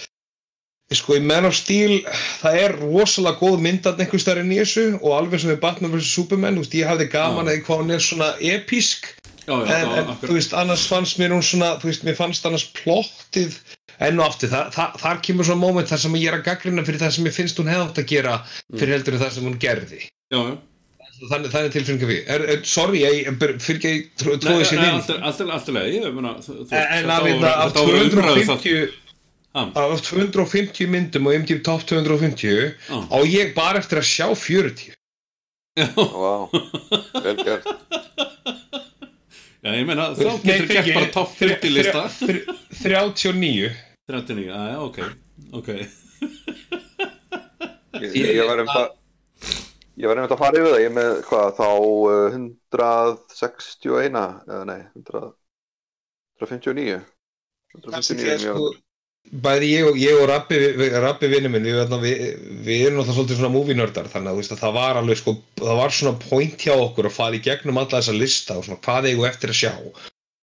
sko í Man of Steel það er rosalega góð myndan einhvers þar inn í þessu og alveg sem við Batman vs. Superman, þú veist, ég hafði gaman að því hvað hún er svona episk já, já, en, já, en þú veist, annars fannst mér hún svona, þú veist, mér fannst annars plottið. Enn og aftur, það, það, þar kemur svona moment þar sem ég er að gaggrina fyrir það sem ég finnst hún hefði átt að gera fyrir heldur en það sem hún gerði. Já, já. Þannig, þannig tilfinningar við er, er, sorry, ég, fyrir ekki Nei, tróðið sér nei, inn alltaf, alltaf, leið, ég meina þú- En þetta að að vera umræðu það 250 Ha. af 250 myndum og MTV Top 250 Já. á ég bara eftir að sjá 40 Vá, vel gert. Já, ég meina, þá Nei, getur gert fyrirgefðu, bara topp 50 lista þrjá- þrjá- 39 39, já, já, ok. Ok, Ég, ég, var einmitt að Ég var einmitt að fara yfir það, ég er með hvað þá uh, 161 eða nei, 100, 159 Kannski 159 þegar, mjög bæði ég og, ég og Rappi, Rappi vinnu minn, við, við, við erum náttúrulega svolítið svona movie nördar, þannig að veist að það var alveg sko, það var svona point hjá okkur að fara í gegnum alla þessa lista og svona hvað eigum við eftir að sjá.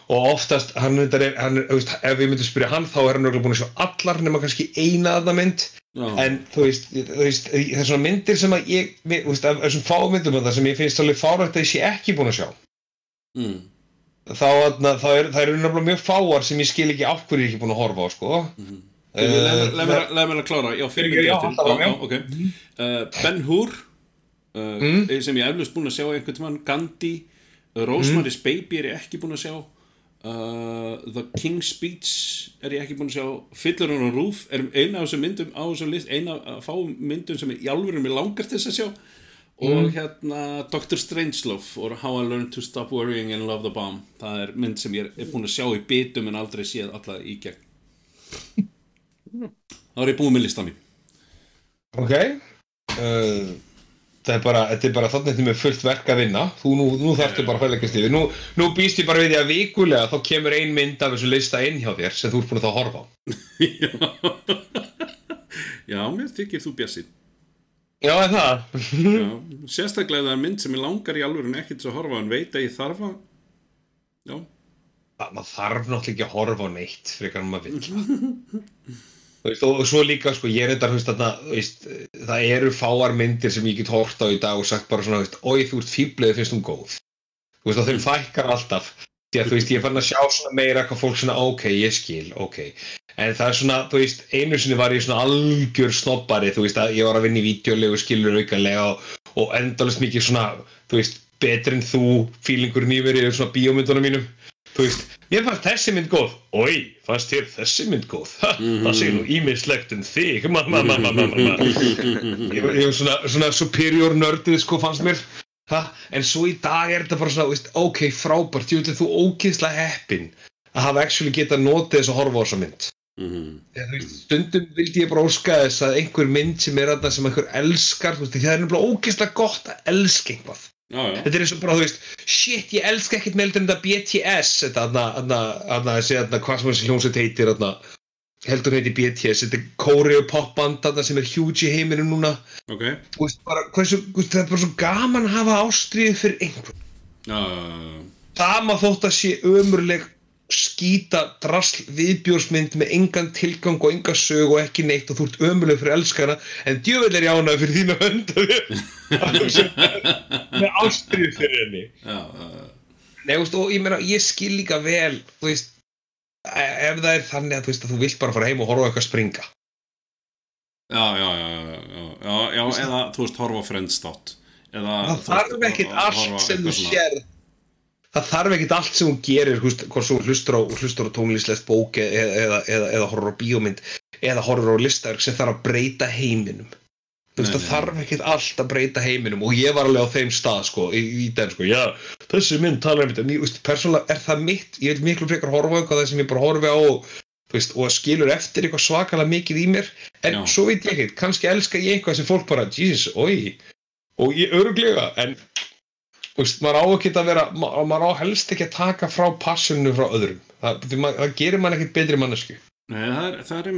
Og oftast, hann, er, hann veist, ef við myndum spyrja hann þá er hann búin að sjá allar nema kannski eina aðna mynd. Já, en þú veist, þú veist það er svona myndir sem að ég, þú veist, af þessum fámyndum að það sem ég finnst alveg fárætt að ég sé ekki búin að sjá. Mm, þá, er, það eru nefnilega mjög fáar sem ég skil ekki af hverju ég er ekki búin að horfa á sko. Mhm. Eh, Leð mér að- klára, já, fyrir mig já, eftir. alltaf, já. ok. Uh, Ben Hur uh, Mm. sem ég eflust búin að sjá einhvern tímann. Gandhi, uh, Rosemary's Baby er ég ekki búin að sjá. Uh, The King's Speech er ég ekki búin að sjá. Fiddler on a Roof er eina af þessum myndum á þessum list eina af fá myndum sem í alvöru mér langar til þess að sjá og hérna Dr. Strangelove og How I Learned to Stop Worrying and Love the Bomb. Það er mynd sem ég er búin að sjá í bitum en aldrei séð alla í gegn. Þá er ég búin með lista mín. Ok. Uh, það er bara, þetta er bara þannig er með fullt verk að vinna. Þú nú, nú þarftu bara að fælækast yfir. Nú, nú býst ég bara við því að vikulega þá kemur ein mynd af þessu lista inn hjá þér sem þú ert búin að þá horfa á. *laughs* Já, mér þykir þú bjassið já, það? Já, sérstaklega ef það er mynd sem ég langar í alvörun ekki til að horfa en veit að ég þarf að Já, Það- maður þarf náttúrulega ekki að horfa á neitt frekar en maður vill. Þú veist, og svo líka sko, ég er þetta þú veist, þarna, þú veist, það eru fáar myndir sem ég get hort á í dag og sagt bara svona þú oi þú ert fíbleið finnst hún góð. Þú veist og þeim fækkar alltaf því að þú veist ég fann að sjá svona meira eitthvað fólk svona ok, ég skil, ok. En það er svona, þú veist, einu sinni var ég svona algjör snobbari, þú veist að ég var að vinna í vídeolegu skilur aukanlega og, og endalist mikið svona, þú veist betri en þú, fílingur nýverið svona bíómyndunum mínum. Þú veist, mér fannst þessi mynd góð. Oi, fannst þér þessi mynd góð? Ha, það sé nú ímislegt um þig. Ma, ma, ma, ma, ma, ma, ma. *laughs* ég var ég var svona, svona superior nördið sko fannst mér ha, en svo í dag er þetta bara svona veist, ok, frábært, ég að þú ógeðslega heppin að hafa actually geta notið þess að horfa á þessa mynd. Mhm. Þegar, þú veist, stundum vildi ég bara óska þess að einhver mynd sem er þarna sem einhver elskar þú veist, það er nefnilega ógeðslega gott að elska einhvað Já, já. þetta er eins og bara, þú veist, shit, ég elska ekkert með heldur en þetta BTS þetta, þarna, þarna, þarna, þessi, þarna, hvað sem þessi hljómsveit heitir, þarna, heldur heiti BTS, þetta er kóreu popband, þarna, sem er huge í heiminum núna, Ok. þú veist, bara, hversu, það er bara svo gaman að hafa ástriðið fyrir einhver, Já, já, já. sama þótt að sé ömurleg skýta drasl viðbjórsmynd með engan tilgang og enga sög og ekki neitt og þú ert ömurleg fyrir elskana en djövel er ég ánægð fyrir þína hönd að þið *laughs* með ástriðið fyrir henni já. Nei, veist, og ég meina, ég skil líka vel, þú veist, ef það er þannig að þú veist að þú vilt bara fara heim og horfa eitthvað springa. Já, já, já, já, já, já, eða, þú veist, horfa. Eða, Það þarf ekkit allt sem þú sér, það þarf ekkit allt sem þú gerir, hvort þú hlustur á, hlustur á tónlistlegt bók eða, eða, eða, eða horfur á bíómynd eða horfur á listaverk sem þarf að breyta heiminum. Þú veist, það þarf ekkit allt að breyta heiminum og ég var alveg á þeim stað, sko, í, í den, sko, já, þessi mynd talar um þetta, en ég, veist, persónulega er það mitt, ég vil miklu frekar horfa á eitthvað það sem ég bara horfi á veist, og skilur eftir eitthvað svakalega mikið í mér, en Já. svo veit ég ekkert, kannski elska ég eitthvað sem fólk bara, Jesus, oi, og ég öruglega, en, þú veist, maður á ekki að vera, ma maður á helst ekki að taka frá passuninu frá öðrum, það, ma það gerir mann ekkert betri mannesku. Nei, það er, það er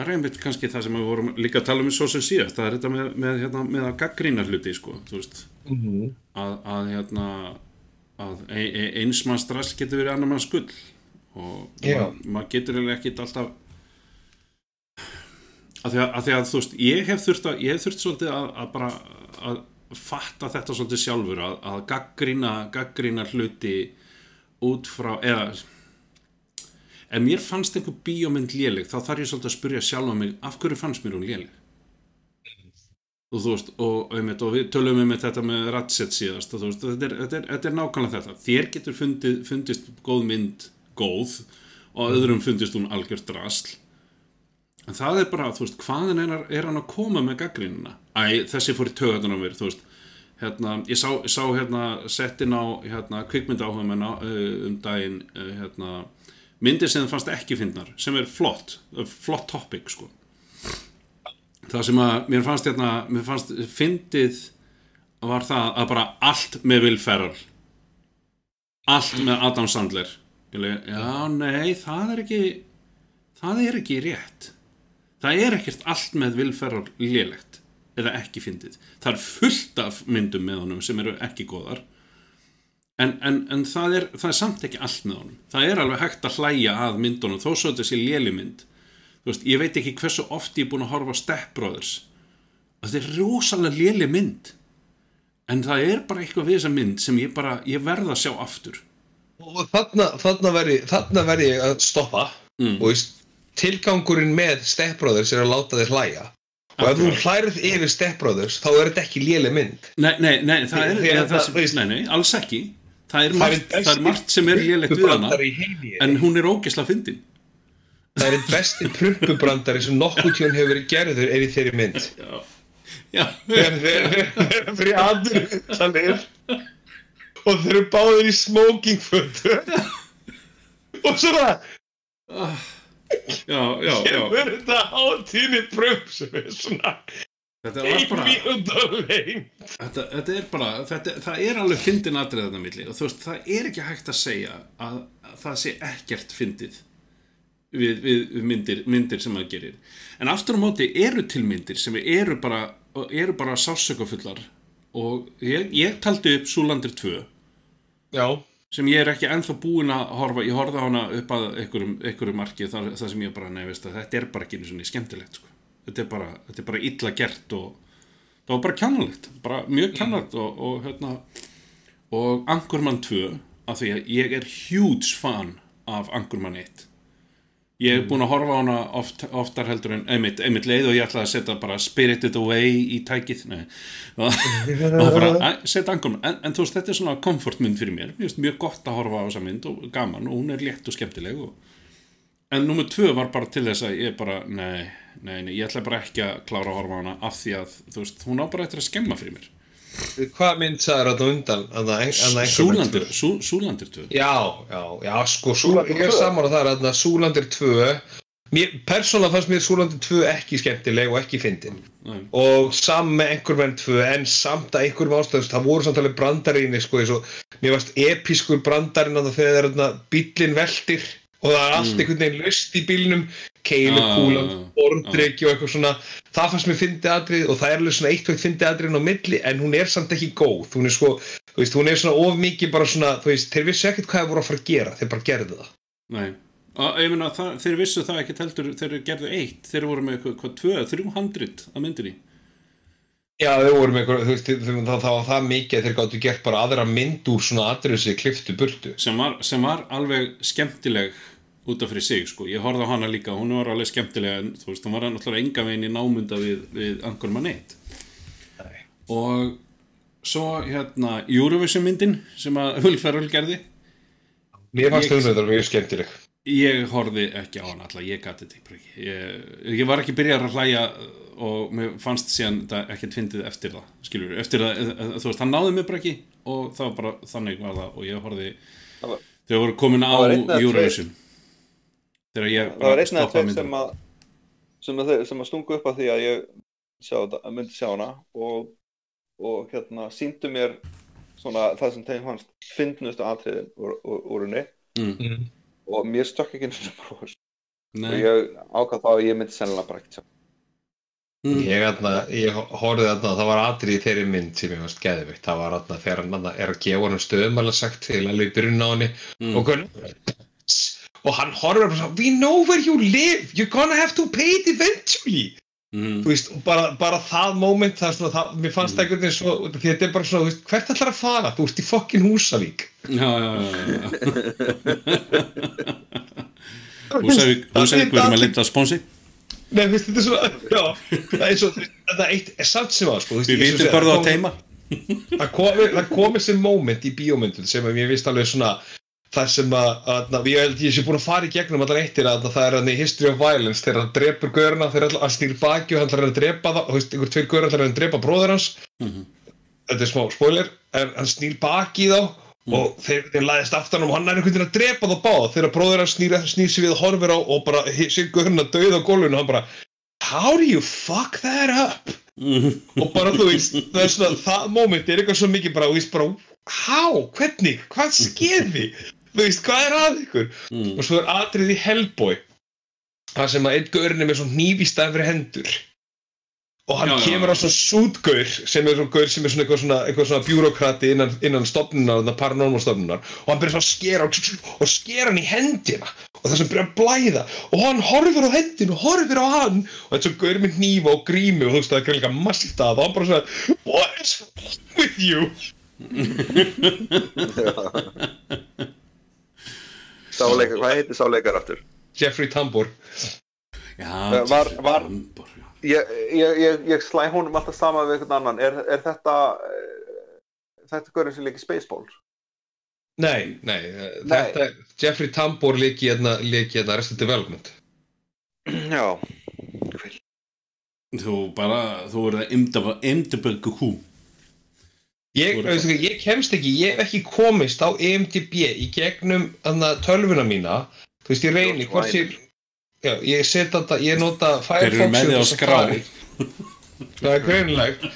það er einmitt kannski það sem við vorum líka að tala um svo sem síðast, það er þetta með, með, hérna, með að gaggrína hluti, sko, Mm -hmm. að, að hérna, að e, e, eins manns drasl getur verið annar manns skull og Já. maður mað getur ekkit alltaf að því að, að því að þú veist, ég hef þurft að, ég hef þurft svolítið að, að bara að fatta þetta svolítið sjálfur að, að gaggrína, gaggrína hluti út frá, eða ef mér fannst einhver bíómynd léleg þá þarf ég svolítið að spyrja sjálfa mig af hverju fannst mér hún léleg? Og þú veist, og, einmitt, og við tölum um þetta með Ratchet síðast og veist, þetta er, þetta er, þetta er nákvæmlega þetta. Þér getur fundið, fundist góð mynd góð og öðrum fundist hún algjört drasl. En það er bara, þú veist, hvaðan er, er hann að koma með gaggrínuna æ, þessi fór í töðan á mér, þú veist. Hérna, ég sá, sá hérna settin á hérna, kvikmynda áhuga um daginn hérna, myndir sem það fannst ekki finnar sem er flott, flott topic sko. Það sem að mér fannst hérna, mér fannst fyndið var það að bara allt með Will Ferrell. Allt með Adam Sandler. Leik, já, nei, það er ekki það er ekki rétt. Það er ekkert allt með Will Ferrell lélegt eða ekki fyndið. Það er fullt af myndum með honum sem eru ekki góðar en, en, en það, er, það er samt ekki allt með honum. Það er alveg hægt að hlæja að myndunum þó svo þetta sé léli mynd. Þú veist, ég veit ekki hversu oft ég er búin að horfa á Step Brothers. Þetta er rosalega léli mynd. En það er bara eitthvað við þessa mynd sem ég bara, ég verð að sjá aftur. Og þarna, þarna verði ég að stoppa. Mm. og veist, tilgangurinn með Step Brothers er að láta þér hlæja. Og ef þú hlærið yfir Step Brothers þá er þetta ekki léleg mynd. Nei, nei, nei, það er, að það það- veist- nei, nei, alls ekki það er, Það er margt, það er margt sem er lélegt við hana en hún er ógisla fyndin. Það er einn besti prumpubrandari sem nokkuð tjón hefur verið gerður er í þeirri mynd. Já, já, þegar þeir fyrir aður þannig og þeir eru báðir í smoking fötu og svona já, já, já. kemur þetta hátíðni prump sem er svona Þetta var bara þetta, þetta er bara, þetta, það er alveg fyndin atrið þarna milli og þú veist, það er ekki hægt að segja að, að það sé ekkert fyndið við, við, við myndir, myndir sem maður gerir. En aftur á móti eru til myndir sem eru bara, eru bara sásökafullar og ég, ég taldi upp Súlandir 2 já, sem ég er ekki ennþá búinn að horfa ég horfði á hana upp að einhverjum, marki þar, þar sem ég bara, nei, veist að þetta er bara ekki einu svona skemmtilegt, sko. Þetta, er bara, þetta er bara illa gert og það var bara kjánalegt, bara mjög kjánalegt og, og hérna og Anchorman 2, af því að ég er huge fan af Anchorman 1 ég er búinn að horfa á hana oft, oftar heldur en einmitt, einmitt leið og ég ætlaði að setja bara Spirited Away í tækið *laughs* og bara setja Anchorman en, en þú veist, þetta er svona komfortmynd fyrir mér. Mjög gott að horfa á þessa mynd og gaman og hún er létt og skemmtileg og... en nummer tvö var bara til þess að ég bara, nei, nei, nei ég ætla bara ekki að klára að horfa á hana af því að, þú veist, hún á bara eftir að skemma fyrir mér. Hvað mynd sagður þetta undan? Þarna, ein- þarna einhver mynd? Súlandir, Sú, Súlandir 2 Já, já, já, sko, Súlandir, ég er saman á það er þarna Súlandir 2 mér, persónulega fannst mér Súlandir 2 ekki skemmtileg og ekki fyndin. Nei. og saman með einhver menn 2 en samt að einhverjum ástæðust það voru samt alveg brandarinni sko eins og mér varst episkur brandarinn að þegar það er þarna bíllinn veltir og það er allt Mm. einhvern veginn löst í bílnum keilu, Ah, kúlan, ah, borndreki og eitthvað svona. Það fannst mér fyndi atrið og það er alveg svona eitt og eitt fyndi atriðin á milli en hún er samt ekki góð. Hún er sko, veist, hún er svona of mikið bara svona, veist, þeir vissu ekkert hvað þeir voru að fara að gera þeir bara gerðu það. Nei, ég meina það, þeir vissu það ekki heldur þeir gerðu eitt, þeir voru með eitthvað, hvað, tvö, 300 að myndinni. Já, þau voru með eitthvað, þú veist, það, það var það mikið að þeir gáttu gert bara aðra mynd úr svona atriðu sem þeir kliftu burtu. Sem var, sem var alveg skemmtileg út af fyrir sig, sko, ég horfði á hana líka hún var alveg skemmtileg, en þú veist, hún var náttúrulega enga veginn í námunda við, við Angkor Manet Nei. og svo hérna Eurovision myndin sem að Ferrell gerði. Mér fannst þau þetta mjög skemmtileg. Ég horfði ekki á hana alltaf, ég gati þetta ekki ég, ég var ekki byrjar að hlæja og mér fannst síðan þetta ekkert fyndið eftir það, skilur, eftir það eh, eh, þú veist, hann náði mig bara ekki og það var bara þannig var það og ég horfði Það þegar voru komin á það Eurovision það var einn eða tveir sem að sem að, þeir- sem að stungu upp að því að ég sjá, myndi sjá hana og, og hérna síndu mér svona það sem þeim fannst fyndnustu atriðin úr, úr, úr henni. Mm. og mér stökk ekki eins og prófa og Nei, ég ákvað þá að ég myndi sennilega bara ekki sjá mm. Ég, atna, ég horfði þarna, það var atrið í þeirri mynd sem ég fannst geðvikt það var þarna þegar hann er að gefa hann stöðumæla sagt til að lög byrjun á henni. Mm. og, hann, og hann bara svona We know where you live, you're gonna have to pay it eventually. Mm. þú veist, og bara, bara það moment það er svona, það, mér fannst það einhvern veginn svo að þetta er bara svona, þú veist, hvert ætlar að fara? Þú ert í fokkin Húsavík. Já, já, já. *laughs* Húsavík Húsavík verðum að linda sponsi. Nei, þú veist, þetta er svona, já, það er svo, það er eitt, er samt sem að, sko, þú veist, við vitum ég- hvað þú að kom- teima það komi, það komi sem moment í bíómyndun sem að mér finnst alveg svona það sem að, að, að ég held ég sé búin að fara í gegnum allar eittir að, það er hann í History of Violence þegar hann drepur gaurina þegar hann snýr baki og hann ætlar að drepa það og þú veist, einhver tveir gaur ætlar að drepa bróður hans Mhm. þetta er smá spoiler en hann snýr baki þá og þeir, þeir læðist aftan og hann er einhvern veginn að drepa þá báða þegar bróður hans snýr, snýr sig við og horfir á og bara sér gaurina döið á gólfinu og hann bara How do you fuck that up? Mm. og bara þú veist, það er svona það moment er eitthvað svo mikið bara, þú veist bara há, hvernig, hvað skeði þú veist, hvað er að ykkur? Mm. og svo er atrið í Hellboy það sem að einn gaurin er með svona hníf í staðin fyrir hendur. Og hann Já, já, kemur á já. svona sútgaur sem er svona gaur sem er svona eitthvað svona, eitthvað svona bjúrokrati innan, innan stofnunar, paranormal stofnunar. Og hann byrjar svona að skera og, og skera hann í hendina. Og það sem byrjar að blæða. Og hann horfir á hendinu og horfir á hann. Og þetta er svona gaur með hnífa og grími og þú veist það er líka massíft að. Og hann bara svona what is wrong with you *laughs* *laughs* *laughs* Sáleikar, hvað heitir sáleikar aftur? Jeffrey Tambor já, Var- var- Tambor. Ég, ég, ég, ég slæ honum alltaf sama við einhvern annan er, er þetta uh, þetta hverjum sem líki Spaceballs? nei, nei, nei. þetta er Jeffrey Tambor leiki hérna, leiki hérna Arrested Development Já þú bara, þú verður að imdaböggu hú Ég, ég kemst ekki, ég hef ekki komist á E EMDB í gegnum anna, tölvuna mína þú veist ég reyni George hvort ég já, ég set þetta, ég nota Þeir eru Firefox með þig á og. Safari. *laughs* það er greinilegt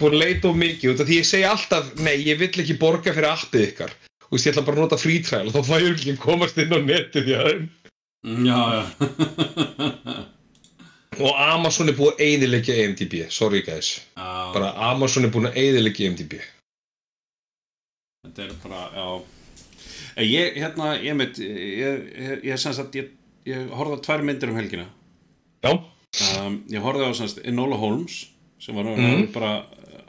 búin leita of mikið út af því ég segi alltaf nei, ég vill ekki borga fyrir appið ykkar þú veist ég ætla bara að nota free trial og þá fæ ég ekki að komast inn á netið já. já, já *laughs* og Amazon er búin að eyðileggja E EMDB sorry guys, Já, bara Amazon er búin að eyðileggja E EMDB þetta er bara, já. En ég, hérna, ég mitt ég, ég, ég sem sagt, ég, ég horfði á tvær myndir um helgina. Já, um, ég horfði á semst Enola Holmes sem var Mhm. mm. bara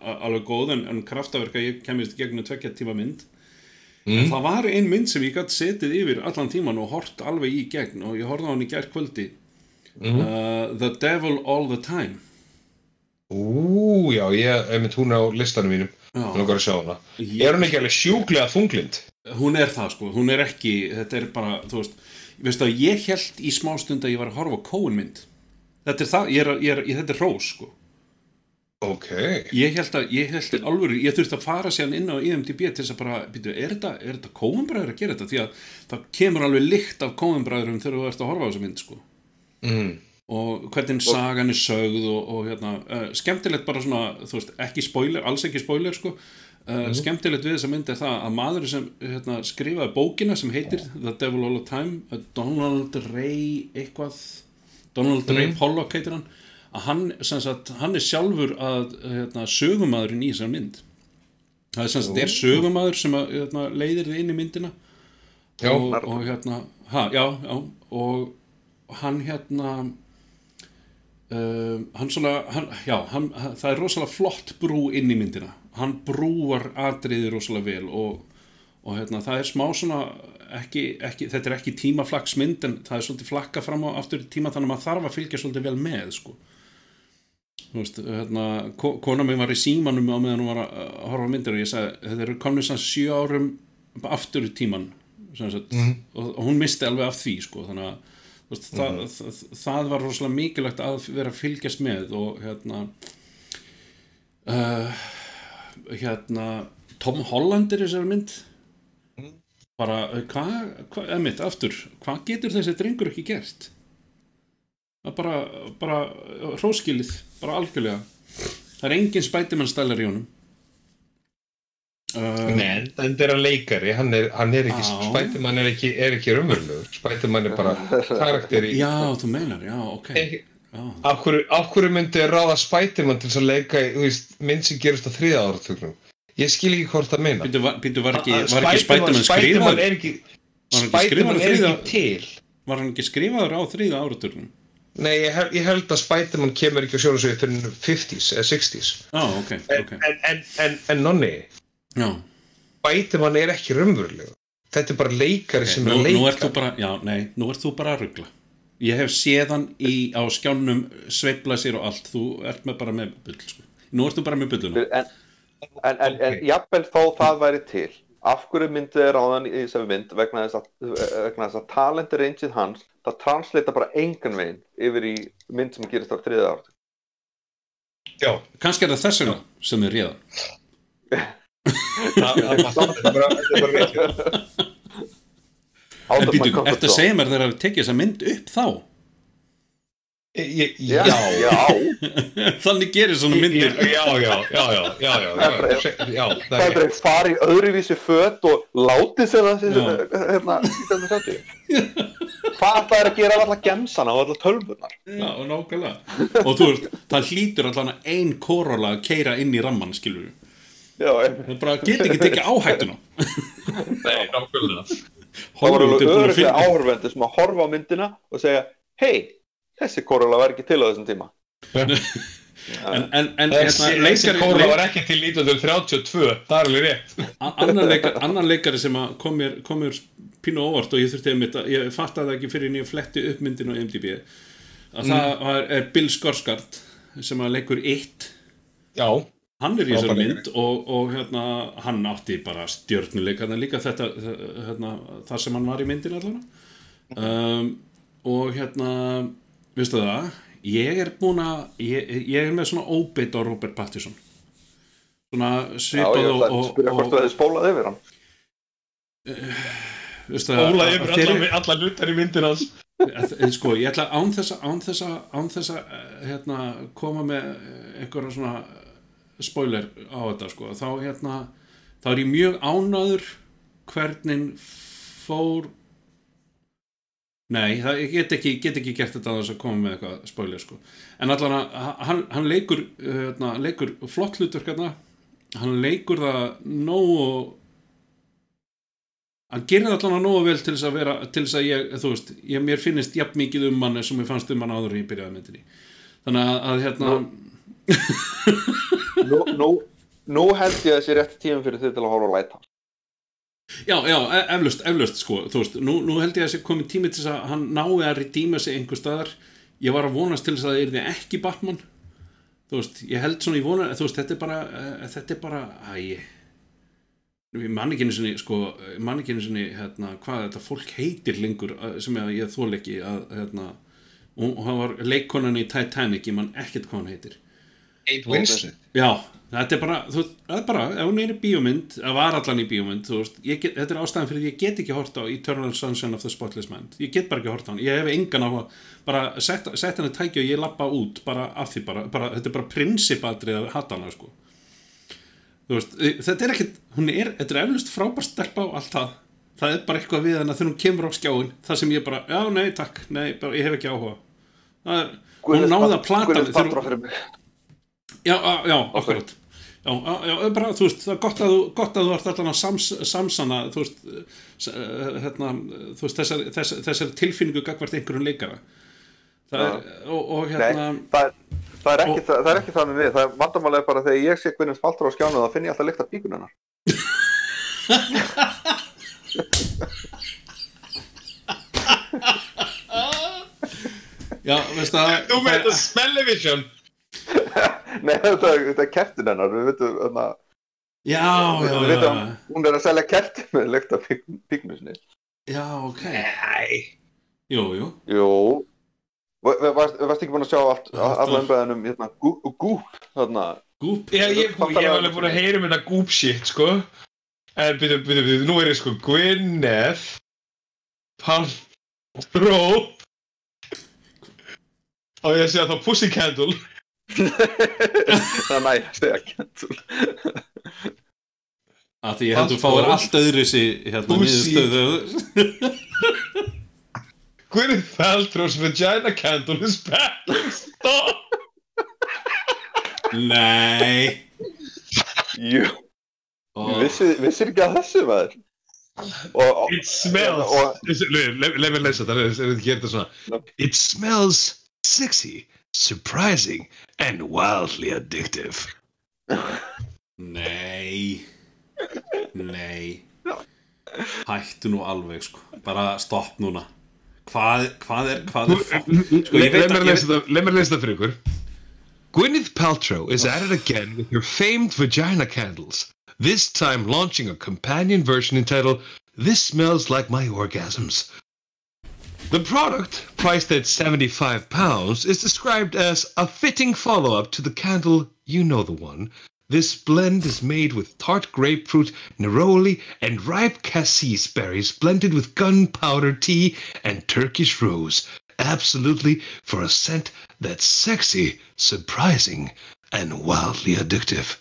a- alveg góð en, en kraftaverka. Ég kemist gegnum tvekja tíma mynd. Mm. það var ein mynd sem ég gætt setið yfir allan tíman og hort alveg í gegn. Og ég horfði á hann í gær kvöldi Mm. uh, The Devil All the Time ú, já, ég hef mitt hún á listanum mínum. Ég- Er hún ekki alveg sjúklega þunglind? hún er það sko, hún er ekki þetta er bara, þú veist veistu að ég held í smá stund að ég var að horfa á Coen mynd þetta er það, ég er, ég er, ég, þetta er rós sko Ok. Ég held að, ég held að alvöru, ég þurfti að fara síðan inn á IMDb til þess að bara, býtu, er þetta, er þetta kóumbræður að gera þetta? Því að það kemur alveg lykt af kóumbræðurum þegar þú ert að horfa á þessa mynd, sko. Mm. Og hvernig sagan er sögð og, og hérna, uh, skemmtilegt bara svona, þú veist, ekki spoiler, alls ekki spoiler, sko. Uh, Skemmtilegt við þessa mynd er það að maður sem hérna, skrifaði bókina sem heitir The Devil All the Time, uh, Donald Ray eitthvað, Donald Ray Pollock heitir hann, að hann, sagt, hann er sjálfur að hérna, sögumadurinn í þessar mynd. Það er sagt, er sögumadur sem að, hérna, leiðir þið inn í myndina. Já, og, og hérna ha, já, já, og hann hérna uh, hann svona hann, já, hann, það er rosalega flott brú inn í myndina. Hann brúar atriði rosalega vel og, og hérna, það er smá svona ekki, ekki, þetta er ekki tímaflagsmynd en það er svolítið flakka fram á aftur tíma þannig að maður þarf að fylgja svolítið vel með sko. Veist, hérna, ko- kona mig var í símanum á meðan hún var að horfa myndir og ég sagði, þetta eru komin svona sjö árum aftur í tíman sagt, og, og hún misti alveg af því sko, þannig að veist, það, það, það var rosalega mikilvægt að vera að fylgjast með og hérna uh, hérna Tom Holland er þessari mynd. Bara, uh, hvað, hva, eða mitt, aftur hvað getur þessi drengur ekki gert? Er bara, bara hróskilið, bara algjörlega. Það er engin spætimann stælar í honum uh, Nei, en þetta er að leikari, hann er, hann er ekki, Já. Spiderman er ekki, er ekki raunverulegur, Spiderman er bara *laughs* karakter í... já, þú meinar, já, ok já, Af hverju, af hverju myndi ráða Spiderman til að leika í, þú veist, mynd sem gerist á þriða áratugnum? Ég skil ekki hvort það meina. býtu, var, var ekki, ekki Spiderman skrifaður er Spiderman á er ekki til. var hann ekki skrifaður á þriða áraturnum Nei, ég, hel, ég held að Spiderman kemur ekki á sjónasvið fyrir 50s eða 60s. já, ok, En, ok en, en, en, en nonni, já, Spiderman er ekki raunverulegur. Þetta er bara leikari ok, sem er nú, að leika. nú ert þú bara já, nei, nú ert þú bara að ruggla ég hef séð hann í, á skjánum sveifla sér og allt, þú ert með bara með bull, sko. nú ert þú bara með bulluna. En, en, en, en Ok. jafnvel þó það væri til af hverju myndið er ráðan í þessari mynd? Vegna þess að, vegna þess að talent rangeið hans, það translita bara engan veginn yfir í mynd sem gerist á þriða árt Já, kannski er það þess vegna sem er réðan *laughs* þetta er bara vekkir En býtu, eftir að segja mér þegar það er tekið þessa mynd upp þá? Já, já. *laughs* Þannig gerir svona myndir. Já, já, já, já, já. Það er bara að fara í öðruvísi fött og láti sér það hérna í þessu söttu. Hvað það er að gera af alla gemsana og alla tölvunar? Já, nákvæmlega. Og þú veist, það hlýtur allan að einn kóróla að keira inn í ramman, skilur við. Það bara get ekki tekið áhættuna. *laughs* Nei, nákvæmlega. Það var alveg að finna áhörvendur sem að horfa á myndina og segja hei, þessi korrela var ekki til á þessum tíma. *laughs* En, en, en Þessi, hérna, þessi leik, var ekki til 1932, það er alveg rétt. A- annar, leikari, annar leikari sem að kom mér, kom mér pínu óvart og ég þurfti einmitt að, ég fattaði það ekki fyrir en ég fletti upp myndin á MDB að það var, er Bill Skarsgård sem að leikur eitt Já, hann er í þessari Frábær mynd og, og hérna, hann átti bara stjörnuleik hann líka þetta hérna, það sem hann var í myndin allan. Um, og hérna veistu það ég er búin að ég, ég er með svona óbeitt á Robert Pattinson. Svona já, ég svipað ætla og, að og, spyrja hvort og, þú hefði spólað yfir hann. Veistu það Óla að- yfir alla, alla hlutar í myndin hans. En sko, ég ætla án þess að án þess að, eh, hérna, koma með eh, einhverja svona spoiler á þetta sko, þá hérna þá er ég mjög ánaður hvernig fór nei, það, ég get ekki, get ekki gert þetta að þess að koma með eitthvað spoiler sko, en allan að hann, hann leikur, hérna, leikur flott hlutverk hérna, hann leikur það nógu hann gerir allan að nógu vel til þess að vera, til þess að ég, þú veist ég, mér finnist jafn mikið um hann sem ég fannst um hann áður en ég byrjaði myndinni. Þannig að, að hérna *laughs* nú, nú, nú held ég að þessi rétt tímum fyrir þið til að horfa á Lighthouse. Já, já, e- eflaust, eflaust sko, þú veist, nú, nú held ég að þessi komið tími til þess að hann nái að redeema sig einhver staðar, ég var að vonast til þess að það yrði ekki Batman. Þú veist, ég held svona, ég vona, þú veist, þetta er bara uh, þetta er bara, æ ég man ekki einu sinni, sko ég man ekki einu sinni, hérna, hvað þetta fólk heitir lengur, sem ég, þól ekki að, hérna, og og hann var leikkonan í Titanic, ég man ekkert hvað hann heitir Kate Winslet Já, þetta er bara, þú það er bara, ef hún er í bíómynd, það var allan í bíómynd, þú veist, ég get, þetta er ástæðan fyrir því ég get ekki hort á Eternal Sunshine of the Spotless Mind, ég get bara ekki hort á hann, ég hef engan á að, bara sett, sett henni tæki og ég lappa út, bara af því bara, bara þetta er bara prinsipatrið að hata hana, sko. Þú veist, þetta er ekkit, hún er, þetta er eflust frábær stelpa á allt það, það er bara eitthvað við hennar þegar hún kemur á skjáin, það sem ég bara, já, nei, takk, nei, bara, ég hef ekki áhuga. Það er, hún náði að plata Já, já, akkurat. Já, já, já, bara, þú veist, það er gott að þú, gott að þú ert allan að sams, samsana, þú veist, eh, hérna, þú veist, þessar, þessar, þessar tilfinningu gagvart einhverjum leikara. Það er, og, og hérna, Nei, það er, það, er ekki, Og- það, það er ekki það með mig. Það er vandamálega bara þegar ég sé Guðnir Paltrow á skjánu þá finn ég alltaf lykt af píkun hennar. *laughs* Já, veist það, Þú með þetta smellivision *laughs* Nei, þetta, er- þetta er kertin hennar Við veitum, þannig að já, já, við já, veitum já, hún er að selja kerti með lykt af píknu sinni já, ok, Nei. Jú, jú, Jú. Va- va- Varst, varst ekki búin að sjá allt, alla umræðin um hérna, gúp þarna? Gúp, Já, ég, ég hef alveg búin að heyra um þetta goop shit, sko. En byrju, byrju, byrju, nú er ég sko Gwyneth Paltrow. Á ég að segja þá Pussy Candle Það er næ, segja kentul að því ég heldur fáir allt öðru sér, hérna, Pussy. niðurstöðu. Gwyneth Paltrow's vagina candle is back in stock Nei. Jú, Ó, vissir, vissir ekki að þessu maður og, og, It smells og, Leif mér lesa þetta, ef þið gerir þetta svona It smells sexy, surprising and wildly addictive. Nei. Nei. Hættu nú alveg sko. Bara stopp núna. Hvað, hvað er, hvað er fokk Sko ég veit Leif mér að lesa þetta leif mér lesa þetta fyrir ykkur Gwyneth Paltrow is at it again with her famed vagina candles This time launching a companion version entitled This Smells Like My Orgasms The product, priced at 75 pounds, is described as a fitting follow-up to the candle You Know the One. This blend is made with tart grapefruit, neroli, and ripe cassis berries blended with gunpowder tea and Turkish rose. Absolutely for a scent that's sexy, surprising, and wildly addictive.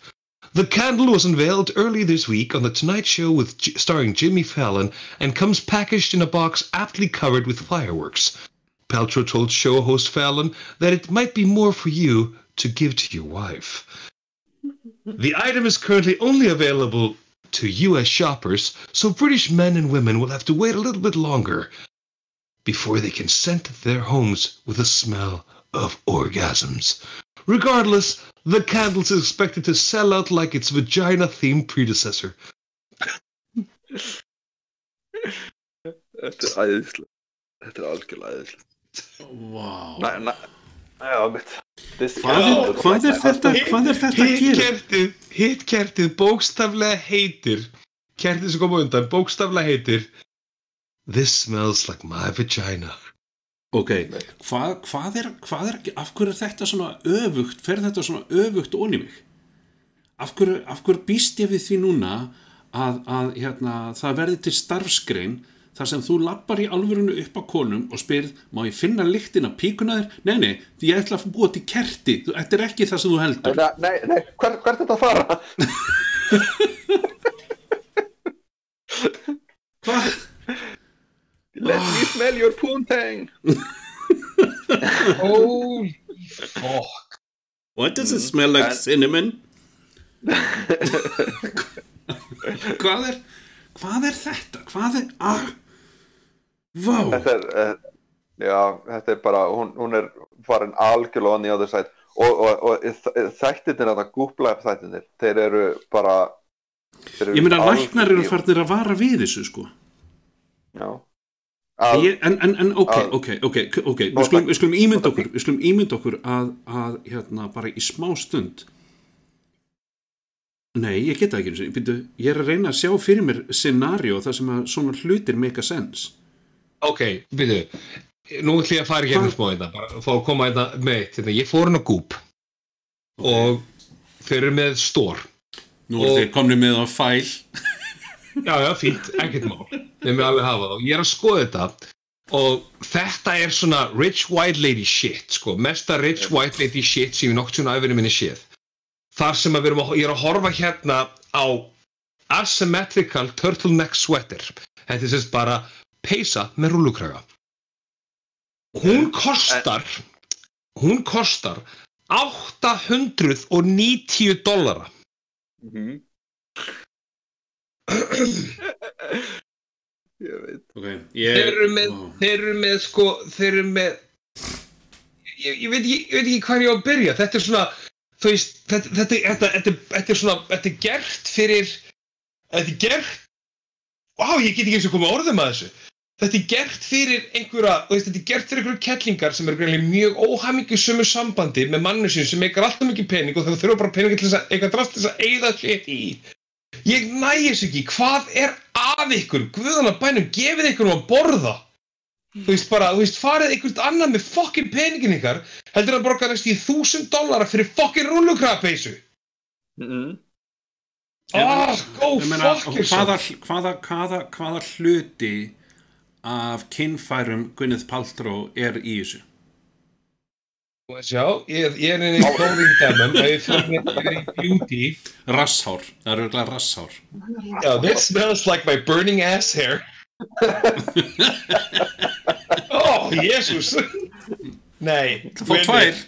The candle was unveiled early this week on The Tonight Show with J- starring Jimmy Fallon and comes packaged in a box aptly covered with fireworks. Paltrow told show host Fallon that it might be more for you to give to your wife. The item is currently only available to US shoppers, so British men and women will have to wait a little bit longer before they can scent their homes with the smell of orgasms. Regardless, the candles is expected to sell out like its vagina themed predecessor. Þetta er æðislega Þetta er algjörlega æðislega Vá Næ, næ, já, mitt Hvað er, hvað er þetta, hvað er þetta að gera? Hitkertið, hitkertið bókstaflega heitir. Kertið sem kom undan. Bókstaflega heitir. This smells like my vagina Ok, hvað, hvað er, hvað er, af hverju er þetta svona öfugt, fer þetta svona öfugt onni mig? Af hverju, af hverju býst ég við því núna að, að hérna, það verði til starfsgrein þar sem þú lappar í alvörunu upp á konum og spyrð, má ég finna lyktina píkuna þér? Nei, nei, því ég ætla að búa til kerti, þetta er ekki það sem þú heldur. Nei, nei, nei, hvert, hvert er þetta að fara? *laughs* Hvað? Let me smell your poontang Holy fuck What does it smell like, en- cinnamon? *laughs* hvað er, hvað er þetta? Hvað er, ah, vá. Þetta er, uh, já, þetta er bara, hún, hún er farin algjörlega on the other side og, og, og þættirnir, þetta Google þættirnir, þeir eru bara þeir Ég meina, læknar eru farnir að vara við þessu, sko. Já að, Ég, en, en, en, ok, að- ok, ok, ok, við skulum, við skulum ímynda okkur, við skulum ímynda okkur að, að, hérna, bara í smá stund. Nei, ég geta ekki, ég er að reyna að sjá fyrir mér scenario þar sem að svona hlutir make a sense. Ok, byrju Nú ætlum ég að fara hérna smá þetta bara að fá að koma hérna með eitt hérna. Ég fór hann á Goop og þeir eru með stór Nú eru Og- þeir komni með á fæl Já, já, fínt, ekkert mál. Þeir með alveg hafa það Ég er að skoða þetta og þetta er svona rich white lady shit sko, mesta rich white lady shit sem ég nokkuð svona æfinu minni séð. Þar sem að við erum að, ég er að horfa hérna á asymmetrical turtleneck sweater. Þetta er sérst bara peysa með rúlukraga hún kostar hún kostar 890 dollara. Mhm. Ég veit. Ok, ég þeir eru með, Vá. þeir eru með sko, þeir eru með ég, ég, veit, ég veit ekki hvað ég á að byrja þetta er svona, veist þetta, þetta, þetta, þetta, þetta er svona, þetta er gert fyrir þetta er gert Vá, ég get ekki eins og komið orðum að þessu þetta er gert fyrir einhverja veist, þetta er gert fyrir einhverja kettlingar sem greinlega mjög óhamingu sömu sambandi með mannu sín sem eitthvað alltaf mikið pening og þau þurfa bara pening til þess að eitthvað drast þess að eigða shit í ég nægis ekki, hvað er að ykkur, guðana bænum gefið ykkur um að borða. Þú veist bara, þú veist, farið einhvert annað með fokkin peningin ykkar heldur að borga næst í þúsund dollara fyrir fokkin rúlukrapeisu Mhm. ah, go fuck yourself. hvaða, hvaða, hvaða hluti af kynfærum Gwyneth Paltrow er í þessu? Þú veist, já, ég, ég er inn í demon og ég fyrir mér yfir í beauty. Rasshár, það er auðvitað rasshár. Já, this smells like my burning ass hair. *laughs* Oh, Jesus. Nei Það fór tvær.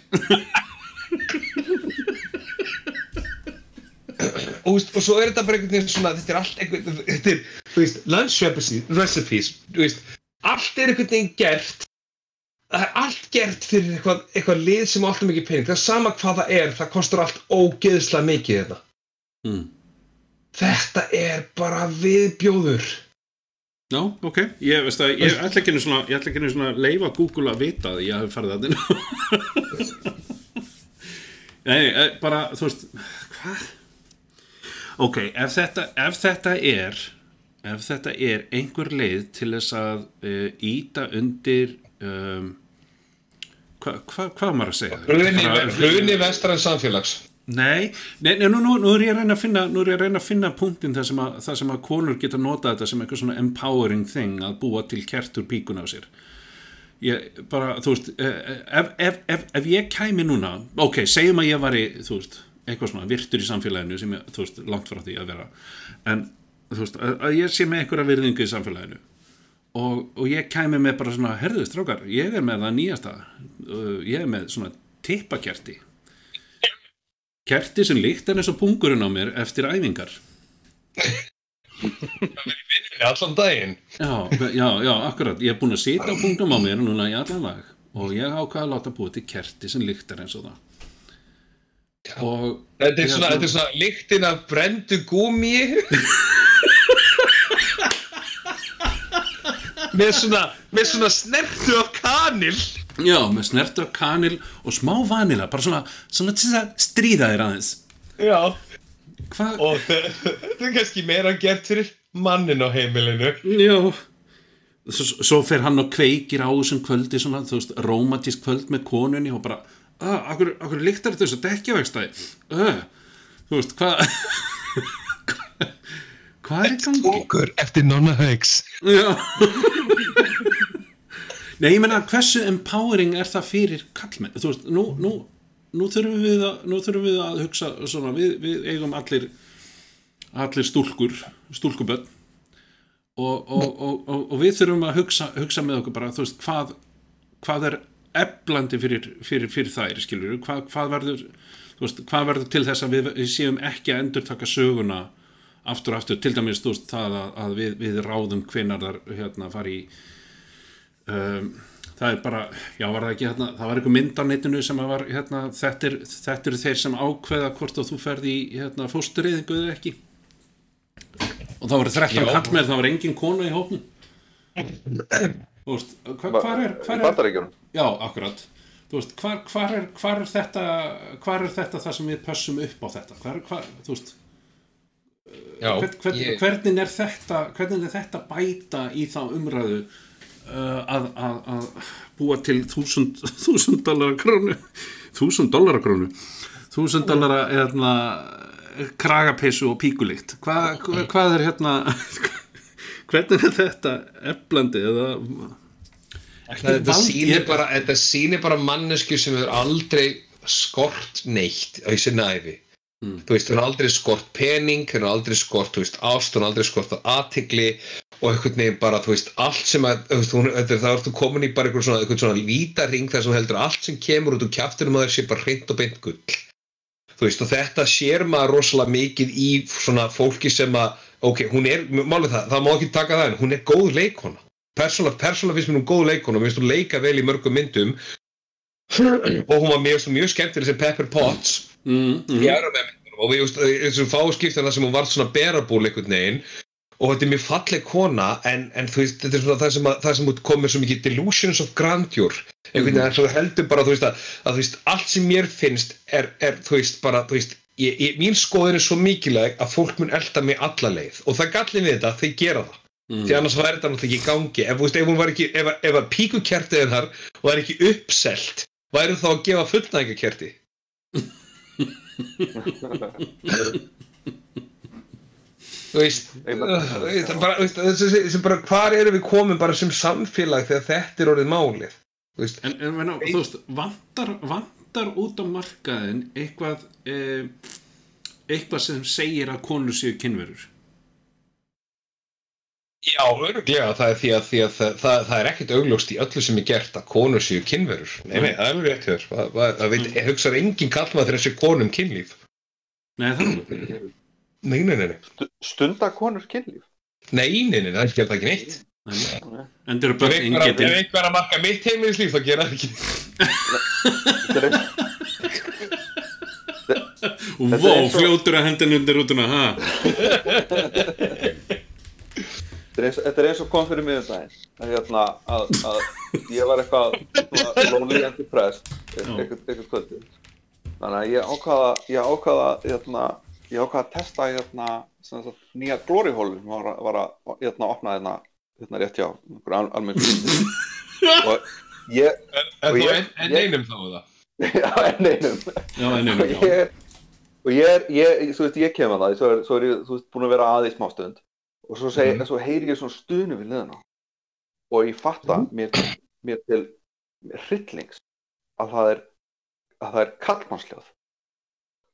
Og, veist, og svo er þetta bara einhvern veginn svona þetta er allt einhvern er, veist, lunch recipes, recipes veist, allt er einhvern veginn gert það er allt gert fyrir eitthvað, eitthvað lið sem alltaf mikið pening. Það er sama hvað það er, það kostar allt ógeðslega mikið þetta mm. þetta er bara viðbjóður. Já, ok, ég veist að ég ætla ekki einu svona, leifa Google að vita að ég hef farið að þinn *laughs* Nei, eh, bara, þú veist, hvað? Ok, ef þetta, ef þetta er ef þetta er einhver leið til þess að uh, íta undir um, hva, hva á maður að segja? Bara- hruni vestræn samfélags. Nei, nei, nei nú, nú, nú er ég að reyna að finna nú er ég að reyna að finna punktin þar sem að, þar sem að konur geta notað þetta sem eitthvað svona empowering thing að búa til kertur píkun á sér. Ég bara, þú veist eh, ef, ef, ef, ef ég kæmi núna ok, segjum að ég væri, þú veist eitthvað svona virtur í samfélaginu sem ég, þú veist, langt frá því að vera en, þú veist, að, að ég sé með einhverja virðingu í samfélaginu og, og ég kæmi með bara svona, herðu strákar, ég er með það nýjasta. Uh, ég er með svona tippakerti. Kerti sem líkt en eins og pungurinn á mér eftir æfingar. Allan daginn. Já, já, já, akkurat. Ég er búin að sita á punktum á mér núna í allan lag og ég ákvaði að láta búið til kerti sem líkt er eins og það. Og þetta er Já, svona, svona- þetta er svona lyktin af brendu gúmi *laughs* með svona með svona snertu af kanil. Já, með snertur af kanil og smá vanila, bara svona, svona til að stríða þér aðeins. Já. Hvað, og þe- *laughs* þetta er kannski meira gert fyrir mannin á heimilinu. Já. Svo, svo fer hann og kveikir á þessum kvöldi svona, þú veist, rómatísk kvöld með konunni og bara, að, akkur, akkur líktar þetta þessu dekkjavegstæði uh, þú veist, hvað *laughs* hvað er í gangi? okkur eftir Nonna Haugs Já *laughs* Nei, ég meina, hversu empowering er það fyrir kallmenn? Þú veist, nú, nú, nú, þurfum, við að, nú þurfum við að hugsa svona, við, við eigum allir allir stúlkur stúlkuböld og, og, og, og, og við þurfum að hugsa, hugsa með okkur bara, þú veist, hvað hvað er eflandi fyrir, fyrir, fyrir þær, skilur hvað, hvað verður þú veist, hvað verður til þess að við, við séum ekki að endur taka söguna aftur og aftur, til dæmis þú veist, það að, að við, við ráðum hvenar þar hérna fari í um, það er bara, já var það ekki hérna, það var einhver mynd á netinu sem að var hérna, þetta, er, þetta eru þeir sem ákveða hvort að þú ferði í hérna, fóstureyðingu eða ekki. Og það voru 13 Já. kallmenn, það var engin kona í hópnum. *clears throat* Þú veist, hva, hvar er, Í hvar er já, akkurat. Þú veist, hvar, hvar, er, hvar er þetta hvar er þetta það sem við pössum upp á þetta? Hvar, hvar, þú veist já, hvern, hvern, ég, hvernig er þetta hvernig er þetta bæta í þá umræðu uh, að, að, að búa til þúsund *laughs* þúsund dollara krónu þúsund dollara krónu þúsund dollara hérna, kragapessu og píkulikt Hva, hva, hvað er hérna *laughs* hvernig er þetta eflandi eða þetta sýnir bara, bara mannesku sem hefur aldrei skort neitt á í sinna æfi Mm. þú veist, hún har aldrei skort pening hún har aldrei skort, þú veist, ást hún har aldrei skort aðtigli og einhvern veginn bara, þú veist, allt sem að þú veist, hún, þá ertu komin í bara einhvern svona, einhvern svona vítaring þar sem heldur allt sem kemur út úr kjaftinum að þér sé bara hreint og beint gull. Þú veist, og þetta sér maður rosalega mikið í svona fólki sem að ok, hún er, málið það, það má ekki taka það en hún er góð leikona persónulega, persónulega finnst mér hún góð leikona mér finnst hún leika vel í mörgum myndum. *clears throat* Og hún var mjög, mjög skemmtileg sem Pepper Potts mm, í mm, aðra með myndunum og við just, þessum fáskiptan það sem hún var svona berabúl einhvern veginn. Og þetta er mjög falleg kona en, en veist, þetta er svona það sem, að, það sem komir svo mikið delusions of grandeur. Einhvern veginn, mm. heldur bara, þú veist, að, að þú veist, allt sem mér finnst er, er þú veist, bara, þú veist, ég, ég, mín skoðin er svo mikilvæg að fólk mun elda mig alla leið. Og það gallin við þetta, þeir gera það. Mm. því annars væri þetta náttúrulega ekki í gangi. Ef, veist, ef hún var ekki, ef, ef að píkukertið er þar og það er ekki uppselt væri þá að gefa fullnægingakerti þú veist, uh, veist, bara, þú veist þessi, þessi bara, hvar erum við komin bara sem samfélag þegar þetta er orðið málið? Þú veist, En, en menna, þú veist, vantar, vantar út á markaðin eitthvað eh, eitthvað sem segir að konur séu kynverur já, öruglega það er því að, því að það, það, það er ekkert augljóst í öllu sem er gert að konur séu kynverur. Nei, nei, það er alveg rétt hér. Það, það, það ég hugsaður engin kallmað þegar þessi konum kynlíf? Nei, það er alveg nei, nei, nei, nei, Stu- Stunda konur kynlíf? Nei, nei, nei, það gerð það ekki neitt. Nei. En það eru Ef börn einhver, ef engetin einhver er að marka mitt heimilislíf þá gera það ekki. Vó, fljótur að hendin undir rútuna ha? *laughs* þetta er eins- og kom fyrir miðundaginn að, hérna, að, að ég var eitthvað lonely and depressed eitthvað, kvöldi þannig að ég ákvaða ég ákvaða hérna, ég ákvaða að testa hérna, sagt, nýja glory hole sem var, var að hérna, opna hérna, hérna rétt hjá einhver al, almenn og ég Og ég- en, en ég- einum þá það *laughs* já, en einum. Já, en og einum, ég já. er og ég er, ég, þú veist, ég kem að það svo er, svo er ég, þú veist, búin að vera aðeins smá stund og svo, seg, Mhm. svo heyri ég svona stunu við liðina og ég fatta mér, mér til hryllings að það er að það er kallmannsljóð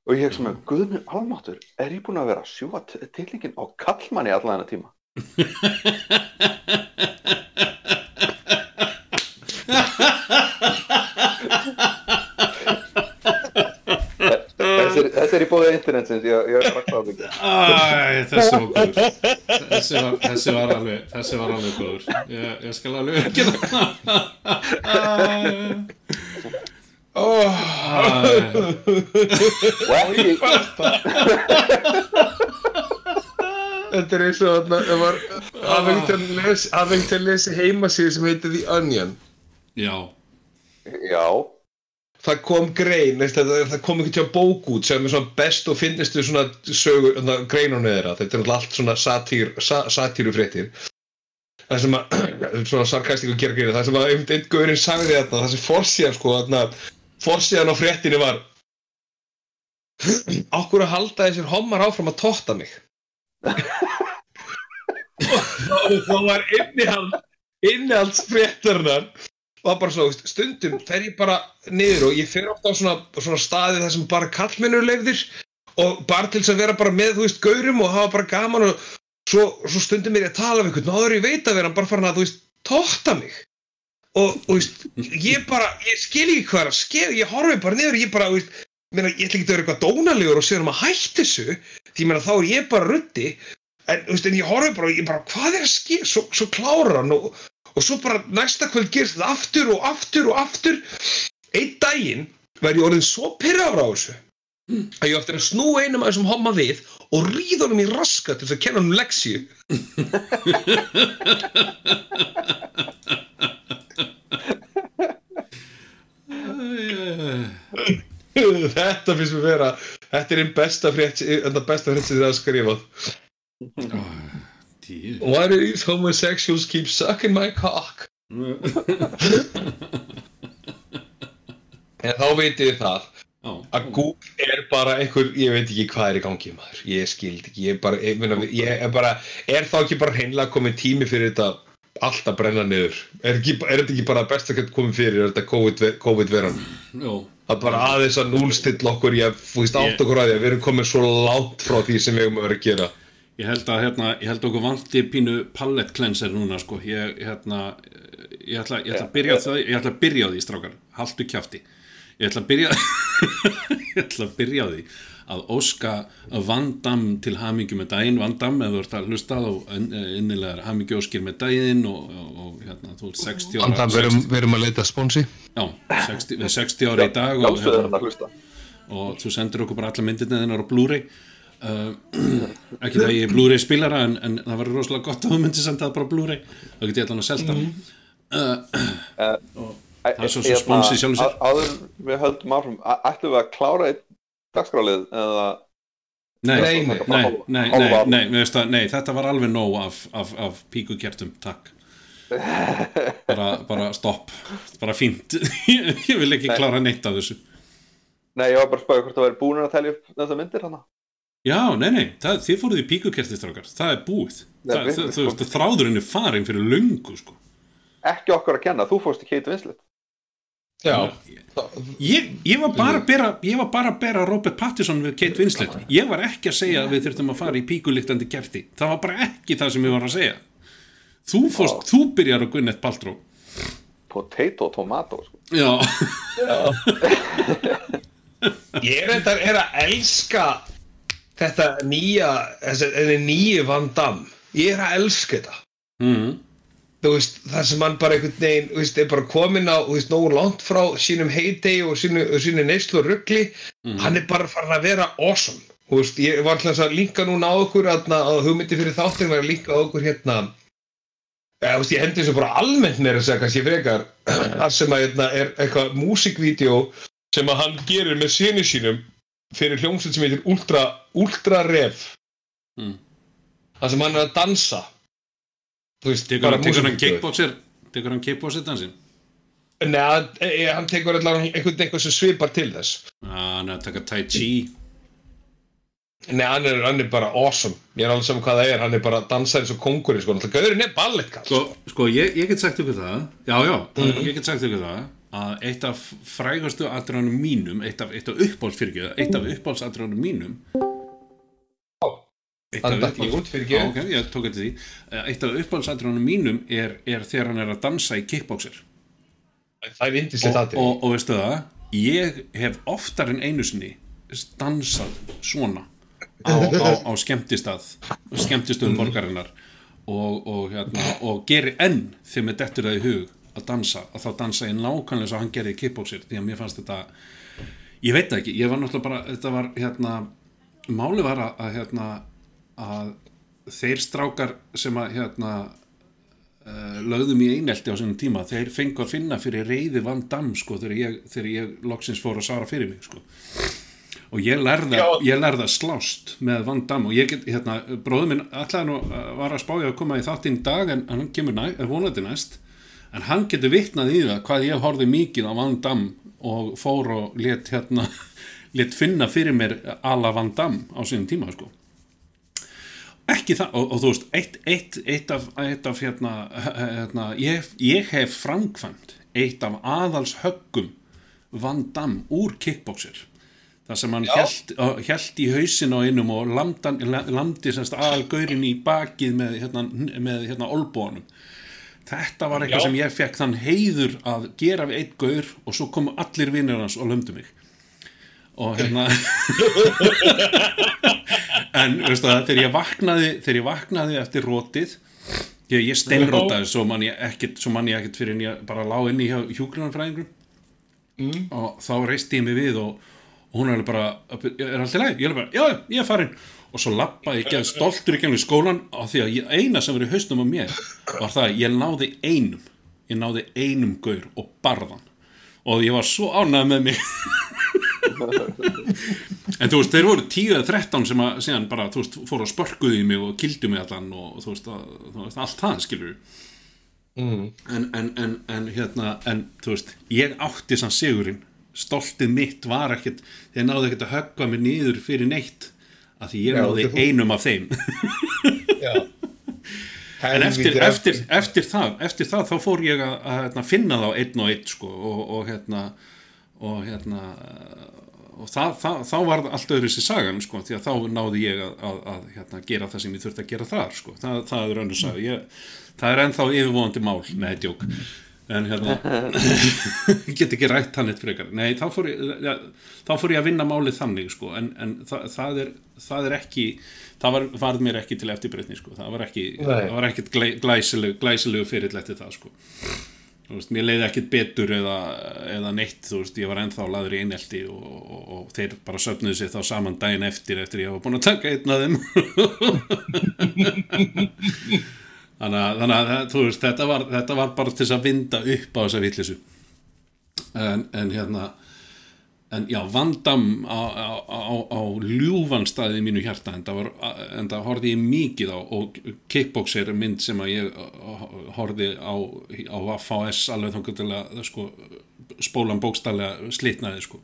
og ég hef sem að guðminn almáttur er ég búin að vera að sjúa tillingin á kallmanni allan þennan tíma *laughs* þessi, er- í bóðið internetsins ég, ég er bara kláð ekki Æ, þessi var góður. Þessi var, þessi var alveg þessi var alveg góður. Ég, ég skal alveg ekki oh, og ekki Þetta er eins og þarna það var Huffington les- Huffington lesi heimasíðu sem heitir The Onion. Já, já Það kom grein, það, það kom einhvern tjá bók út sem er svona best og finnistu svona sögur, þarna, greinunni þeirra. Þetta er allt svona satýr, sa, satýrufréttir það sem að *clears throat* svona sarkastíku gera greina það sem að einn gaurinn sagði þetta það sem forsíðan sko þarna, forsíðan á fréttinni var *clears throat* Akkur að halda þessir hommar áfram að totta mig? *laughs* Og þá var innihald innihaldsfréttarnar var bara svo, veist, stundum fer ég bara niður og ég fer ofta á svona, svona staði þar sem bara kallmennur leifðir og bara til þess að vera bara með, þú veist, gaurum og hafa bara gaman og svo, svo stundum er ég að tala við einhvern og áður ég veit að vera bara farin að, þú veist, totta mig. Og, þú veist, ég bara, ég skil ekki hvað að skeið, ég horfi bara niður ég bara, þú veist, meina, ég ætla ekki að vera eitthvað dónalegur og segja um að hætti þessu því meina þá er ég bara ruddi. En, en ég horfi bara bara, hvað er að skeið, svo, svo klárar hann og, og svo bara næsta kvöld gerist þetta aftur og aftur og aftur. Einn daginn verð ég orðin svo pyrraður á þessu að ég átti að snú einum af þessum homma við og ríða honum í raska til þess að kenna honum leksíu þetta finnst mér vera þetta er einn besta frétt þetta besta frétt sem þið hafa skrifað tíu. Why do these homosexuals keep sucking my cock? En þá vitið þið það. Já, að Google er bara einhver, ég veit ekki hvað er í gangi maður, ég skildi ekki, ég bara, ég, meina, ég er bara, er þá ekki bara hreinlega komið tími fyrir þetta allt að brenna niður, er, ekki, er þetta ekki bara best að komið fyrir er þetta COVID- COVID-veran, Jó, að bara aðeins að núlstill okkur, ég fúist átt okkur að því að við erum komið svo langt frá því sem við erum að vera að gera. Ég held að hérna, ég held okkur vanti pínu pallet cleanser núna sko, ég hérna ég ætla, ég ætla að byrja á því, ég ætla að byrja á því strákar, haltu kjafti. Ég ætla að byrja *laughs* ég ætla að byrja á því að óska vandam til hamingju með daginn, vandam ef þú ert að hlusta á innilegar hamingju óskir með daginn og, og, og hérna, þú ert 60 ára Andan, við erum, við erum að leita sponsi. já, 60, við erum 60 ára í dag og, hérna, að og þú sendir okkur bara alla myndirna þinnar á Blu-ray uh, *clears throat* ekki það ég er Blu-ray spilara en, en það var rosalega gott að þú myndir senda það bara Blu-ray. Þá get ég allan að selta Það. Er svo sem spons í sjálfu sér. Áður við höldum áfram, ætlum við að klára eitt dagskrálið eða? Nei, Nei, nei, nei. nei, nei, nei, nei, nei, veist það, nei þetta var alveg nóg af, af, af píkukertum, takk. *laughs* Bara, bara stopp. Bara fínt. *laughs* Ég vil ekki klára neitt af þessu. Nei, ég var bara að spæða hvort það væri búin að telja upp þessa myndir hana Já, nei, nei, það, þið fóruð í píkukertistrákar það er búið. Nei, það, við- þú, þú veist, þráðurinn er farin fyrir löngu sko. Ekki okkur að kenna, þú fórst í Kate Winslet. Já, ég, ég var bara að bera ég var bara að bera Robert Pattinson við Kate Winslet. Ég var ekki að segja að við þurftum að fara í píkuliktandi kerti. Það var bara ekki það sem ég var að segja. Þú fórst, þú byrjar að Gwyneth Paltrow. Potato, tomato sko. Já, *laughs* Ég er, þetta, er að elska þetta nýja, þessi, nýju Van Damme. Ég er að elska þetta. mm, Þú veist, það sem hann bara einhvern veginn, þú veist, er bara komin á, þú veist, nógu langt frá sínum heydegi og sínu, sínu neyslu og ruggli. Hann er bara farin að vera awesome. Þú veist, ég var alltaf að linka núna á okkur, að, að hugmyndi fyrir þáttin var að linka á okkur hérna, þú veist, ég hendi þessu bara almennt meira að segja kannski frekar *clears throat* þar sem að hérna, er eitthvað músikvídeó sem að hann gerir með sinni sínum fyrir hljómsveit sem heitir Ultra, Ultra Rev Mm. þar sem hann er að dansa. Þú veist, tekur hann, hann kickboxer tekur hann kickboxer dansin Nei, hann, e, hann tekur allavega einhvern eitthvað sem svipar til þess. Hann er að taka tai chi. Nei, hann hann er bara awesome. Ég er alveg saman hvað það er, hann er bara að dansa eins og kongurinn sko, gauðurinn er ballettkall Sko, sko ég, ég get sagt ykkur það. Já, já, ég get sagt ykkur það að eitt af frægastu atriðanum mínum eitt af, eitt af uppbólsfyrkjöð eitt af uppbólsatriðanum mínum. Eitt af hann datt ég út fyrir Já, ekki ok, ég tók eftir því. Eh, Eitt af mínum er, er þegar hann er að dansa í kickboxer. Það er vindislegt og, aðrið og, og veistu það ég hef oftar en einu sinni dansað svona á, á, á skemmtistað skemmtistöðum borgarinnar og, og, hérna, og gerir enn þegar mér dettur það í hug að dansa að þá dansa ég nákvæmlega svo hann gerði í kickboxer því að mér fannst þetta ég veit ekki, ég var náttúrulega bara þetta var hérna máli var að, að hérna að þeir strákar sem að hérna uh, lögðum í einelti á sínum tíma þeir fengu að finna fyrir reyði Van Damme sko þegar ég, þegar ég loksins fór að svara fyrir mig sko og ég lærði, Já. ég lærði að slást með Van Damme og ég get, hérna, bróður minn ætlaði nú, uh, var að spája að koma í þáttinn í dag en hann kemur næ, vonandi næst en hann getur vitnað í það hvað ég horfði mikið á Van Damme og fór og let hérna *laughs* let finna fyrir mér ala Van Damme á sínum tíma sko. Ekki það, og, og þú veist eitt, eitt, eitt af, eitt af hérna, hérna ég, ég hef framkvæmt eitt af aðals höggum Van Damme úr kickboxer. Það sem hann held, held í hausin á einum og lamdan, landi semst aðalgaurin í bakið með hérna, með hérna olbónum þetta var eitthvað Já. sem ég fekk þann heiður að gera við eitt gaur og svo komu allir vinnir hans og lömdu mig og hérna *laughs* en veistu það, þegar ég vaknaði þegar ég vaknaði eftir rótið ég, ég steinrótaði svo man ég ekkit, svo man ég ekkit fyrir en ég bara lá inn í hjúgrunarfræðingur mm. og þá reisti ég mig við og, og hún er alveg bara er allt í lagi? Ég er bara, já, já, ég er farin og svo lappaði ég geð stoltur í gengum skólan og því að ég, eina sem verið haustum á mér var það að ég náði einum. Ég náði einum gaur og barðan og ég var svo ánægð með mig. *laughs* En þú veist, þeir voru 10 eða 13 sem að síðan bara, þú veist, fóru að spörkuði mig og kildu mig allan og þú veist, að, þú veist allt það, skilur mm. en, en, en, en hérna, en þú veist ég átti sann sigurinn. Stoltið mitt var ekkert þeir náðu ekkert að höggva mig niður fyrir neitt af því ég Já, náði þú- einum af þeim. *laughs* En eftir, eftir, eftir það eftir það þá fór ég að, að hérna, finna þá einn og einn sko og, og hérna og hérna og það, það, þá var allt öðru sér sagan sko því að þá náði ég að, að, að hérna, gera það sem ég þurfti að gera þar sko. Það, það er önnur saga. Ég, það er ennþá yfirvóðandi mál. Með djók en hérna ég *laughs* *laughs* get ekki rætt hann eitt frekar. Nei þá fór ég, ja, þá fór ég að vinna málið þannig sko. En, en það, það, er, það er ekki það var, var mér ekki til eftirbreytni sko. Það var ekki, Nei. það var ekkit glæ- glæsilegu, glæsilegu fyrirl eftir það sko. Veist, mér leiði ekkit betur eða, eða neitt, veist, ég var ennþá laður í einelti og, og, og þeir bara söfnuðu sér þá saman daginn eftir eftir ég var búin að taka einn af þeim *laughs* þannig þannig að veist, þetta var, þetta var bara til þess að vinda upp á þessa vitleysu. En, en hérna en já, vandam á, á, á, á ljúfan staði í mínu hjarta en það, var, en það horfði ég mikið á og kickboxer er mynd sem að ég horfði á, á FAS alveg þannig til að sko, spólan bókstallega slitnaði sko.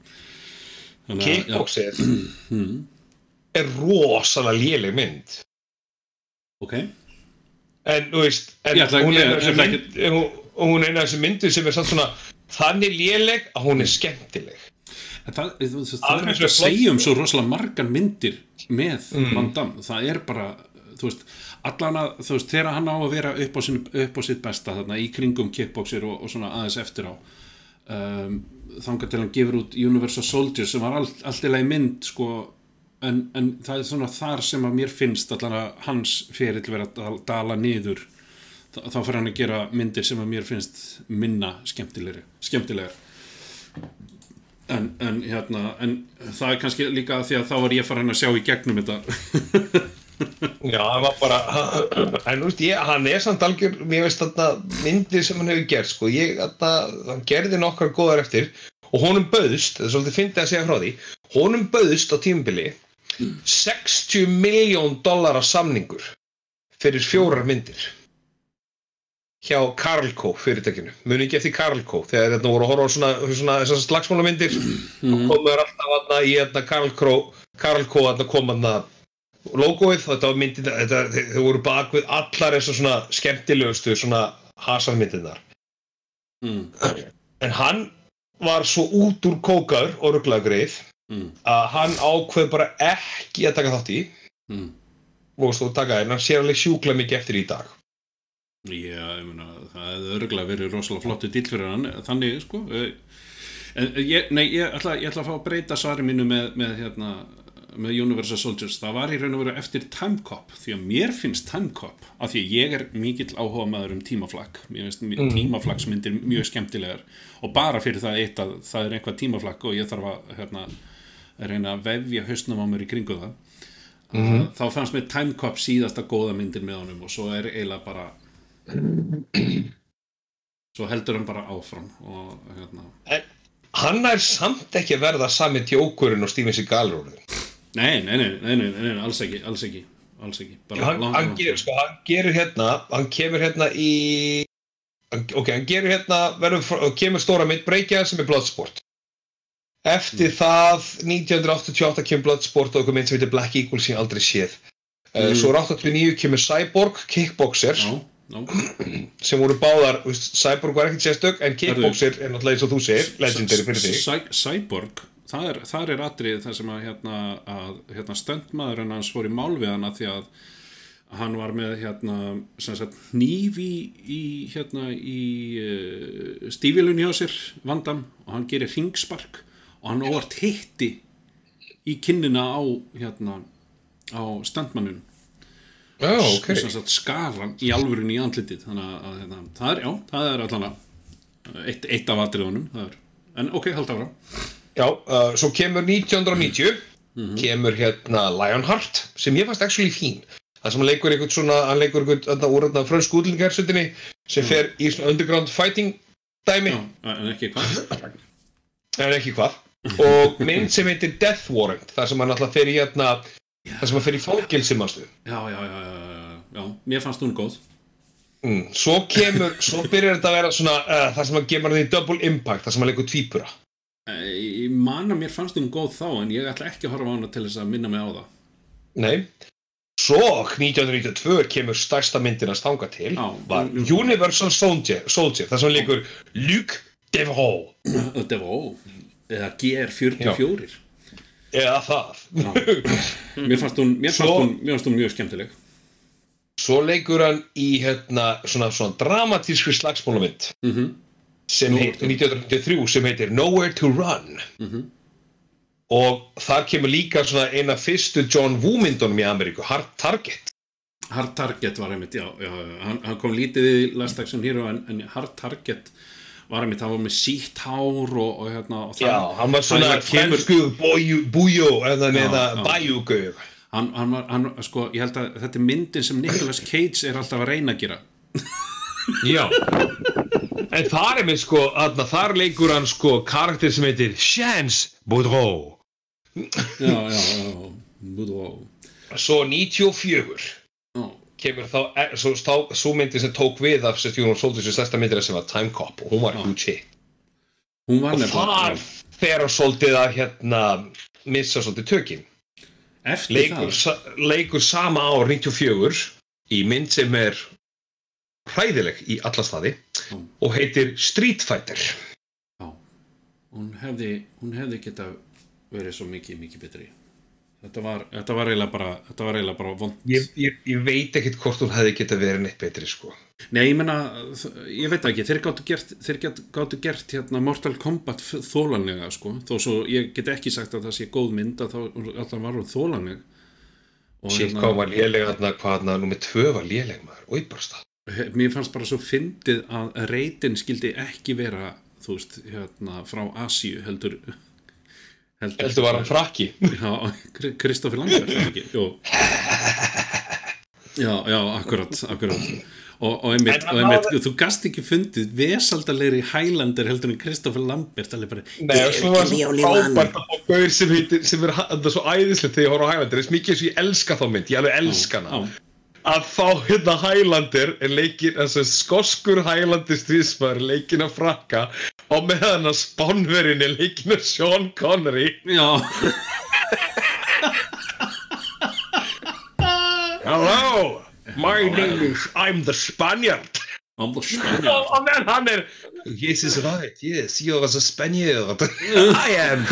Að, já, Kickboxið *clears throat* er rosalega léleg mynd. Ok en þú veist en Ég ætla- hún, er er eina af þessi myndir sem er samt svona þannig léleg að hún er skemmtileg. En það, það Alveg er ekki að segja um svo rosalega margar myndir með Van Damme, það er bara þú veist, allan að þú veist, þegar hann á að vera upp á, sin, upp á sitt besta þarna í kringum kickboxer og, og svona aðeins eftir á um, þangar til hann gefur út Universal Soldier sem var all, allt í lagi mynd sko, en, en það er svona þar sem að mér finnst allan að hans ferill vera að dal- dala niður þá, þá fyrir hann að gera myndir sem að mér finnst minna skemmtilegri skemmtilegar. En, en hérna en það er kannski líka því að þá var ég farin að sjá í gegnum þetta. *laughs* Já, það var bara en veist, ég, hann er samt algjör mér veist þarna myndir sem hann hefur gert sko, ég, þarna, hann gerði nokkar góðar eftir og honum bauðst það er svolítið fyndið að segja frá því honum bauðst á tímabili 60 miljón dollara samningur fyrir fjórar myndir hjá Carlco fyrirtækinu, muni ekki eftir Carlco þegar þetta voru að horfa á svona, svona þessar slagsmálamyndir? Og komuður alltaf þarna í þarna Carlco Carlco þarna kom þarna logoið, þetta var myndin þetta, þau voru bak við allar þessar svona skemmtilegustu svona hasarmyndinar mm, en hann var svo út úr kókaður og rugglagrið mm, að hann ákveð bara ekki að taka þátt í mm. og stóð taka en hann sér alveg sjúkla mikið eftir í dag Já, ég meina, það hefði örgulega verið rosalega flottu dýl fyrir hann, þannig, sko. eh, En ég, nei, ég ætla, ég ætla að fá að breyta svari mínu með, með, hérna, með Universal Soldiers. Það var í raun og veru eftir Time Cop, því að mér finnst Time Cop, af því að ég er mikill áhuga maður um tímaflag. Mér finnst mm. tímaflagsmyndir mjög skemmtilegar og bara fyrir það eitt að það er einhvað tímaflag og ég þarf að, hérna, að reyna að vefja hausnum á mér í kringu það. Mm. Þá fannst mér Time Cop síðasta góða myndir með honum og svo er eiginlega bara *clears throat* svo heldur hann bara áfram og hérna en hann er samt ekki verða sami tjókurinn og Steven Seagal nei, nei, nei, nei, nei, alls ekki alls ekki, alls ekki bara hann, hann, frá. sko, hann gerir hérna hann kemur hérna í ok, hann gerur hérna verður, kemur stóra mynd breykja sem er Bloodsport eftir það 1988 kemur Bloodsport og eitthvað mynd sem heitir Black Eagle sem ég aldrei séð. Mm. svo er 89 kemur Cyborg Kickboxer já, já, *clears throat* sem voru báðar, Cyborg var ekkert sérstök en Kickboxer er náttúrulega eins og þú segir legendary fyrir þig. Cy- Cyborg það er, það er atrið það sem að hérna, að, hérna stöndmaðurinn hans fór í mál við hana því að hann var með hérna sagt hníf í, í hérna í uh, stífilun hjá sér vandam og hann gerir ringspark og hann óvart hitti í kinnina á hérna á stöndmannunum Já, ok. sem sagt skar hann í alvörun í andlitið. Þannig að, hérna, það er, já, það er allan eitt, eitt af atriðunum en ok, halda ára Já, uh, svo kemur 1990 kemur hérna Lionheart sem ég fannst actually fín. Það sem leikur einhvern svona, hann leikur einhvern þarna úr þarna frönsku útlendingarsöndinni sem fer í svona underground fighting dæmi, já, en ekki hvað? *laughs* En ekki hvað og mynd sem heitir Death Warrant þar sem hann alltaf fer í hérna þar sem hann fer í fangilsi mannstu já, já, já, já, já, mér fannst hún góð mm. svo kemur, svo byrjar þetta að vera svona uh, þar sem hann gemur hann í Double Impact þar sem hann leikur tvípura Ég man að mér fannst hún góð þá en ég ætla ekki að horfa á hana til þess að minna mig á það. Nei. Svo 1992 kemur stærsta myndin að stanga til Já. var Universal Soldier, Soldier þar sem leikur Luke Devereaux ó, *clears throat* eða GR44. eða það. Mér fannst hún, mér fannst hún, mér fannst hún mjög skemmtileg. Svo leikur hann í hérna, svona, svona dramatískri slagsmálumynd Mm sem Nowhere heit, 1993 sem heitir Nowhere to Run Mhm. og þar kemur líka svona eina fyrstu John Woo myndunum í Ameríku, Hard Target Hard Target var einmitt, já, já. Hann, hann kom lítið í Last Action Hero en, en Hard Target var einmitt, hann var með sítt hár og, og hérna og það, Já, hann var svona fransku bújó eða Já, neða já. bæjúgau hann, hann var, hann, sko, ég held að þetta er myndin sem Nicolas Cage er alltaf að reyna að gera. Já. En þar er með sko, þarna, þar leikur hann sko karakter sem heitir Chance Boudreau. Já, já, já, Boudreau. Svo 94 já, kemur þá, eh, svo, stá, svo myndi sem tók við af Stjórnum Soldiers í stærsta myndina sem var Time Cop og hún var huge hit. Hún var og nefnilega þar fer hann svolítið að hérna missa svolítið tökin. Eftir leikur, sa, leikur sama ár 94 í mynd sem er hræðileg í alla staði Já. og heitir Street Fighter. Já, hún hefði hún hefði geta verið svo mikið, mikið betri þetta var, þetta var eiginlega bara þetta var eiginlega bara vond ég, ég, ég veit ekkit hvort hún hefði geta verið neitt betri sko. Nei, ég meina, þ- ég veit ekki, þeir gáttu gert, þeir gáttu gert hérna Mortal Kombat þólanlega, sko, þó svo ég get ekki sagt að það sé góð mynd að þá alltaf var hún þólanleg. Og hérna, hvað var léleg þarna, hvað þarna, nummið tvö var léleg maður, oi bara stað. mér fannst bara svo fyndið að reytin skildi ekki vera, þú veist, hérna, frá Asíu, heldur, heldur, Heldur var hann frakki. Já, er það ekki, jú. Já, já, akkurat, akkurat. Og, og einmitt, og einmitt, hafði- þú gast ekki fundið vesaldalegri Highlander heldur en Kristoffer Lambert, alveg bara, Nei, og svo var Give svo me only one. frábært að fá gaur sem heitir, sem er það er svo æðislegt þegar ég horf á Highlander, þess mikið eins og ég elska þá mynd, ég alveg elska hana. Að fá hérna Highlander er leikin, þessu skoskur Highlander stríðsmaður leikin að frakka og meðan að spánverin er leikin að Sean Connery. já, Hello, my name is, I'm the Spaniard. I'm the Spaniard. Og meðan hann er Yes is right, yes, you're the Spaniard I am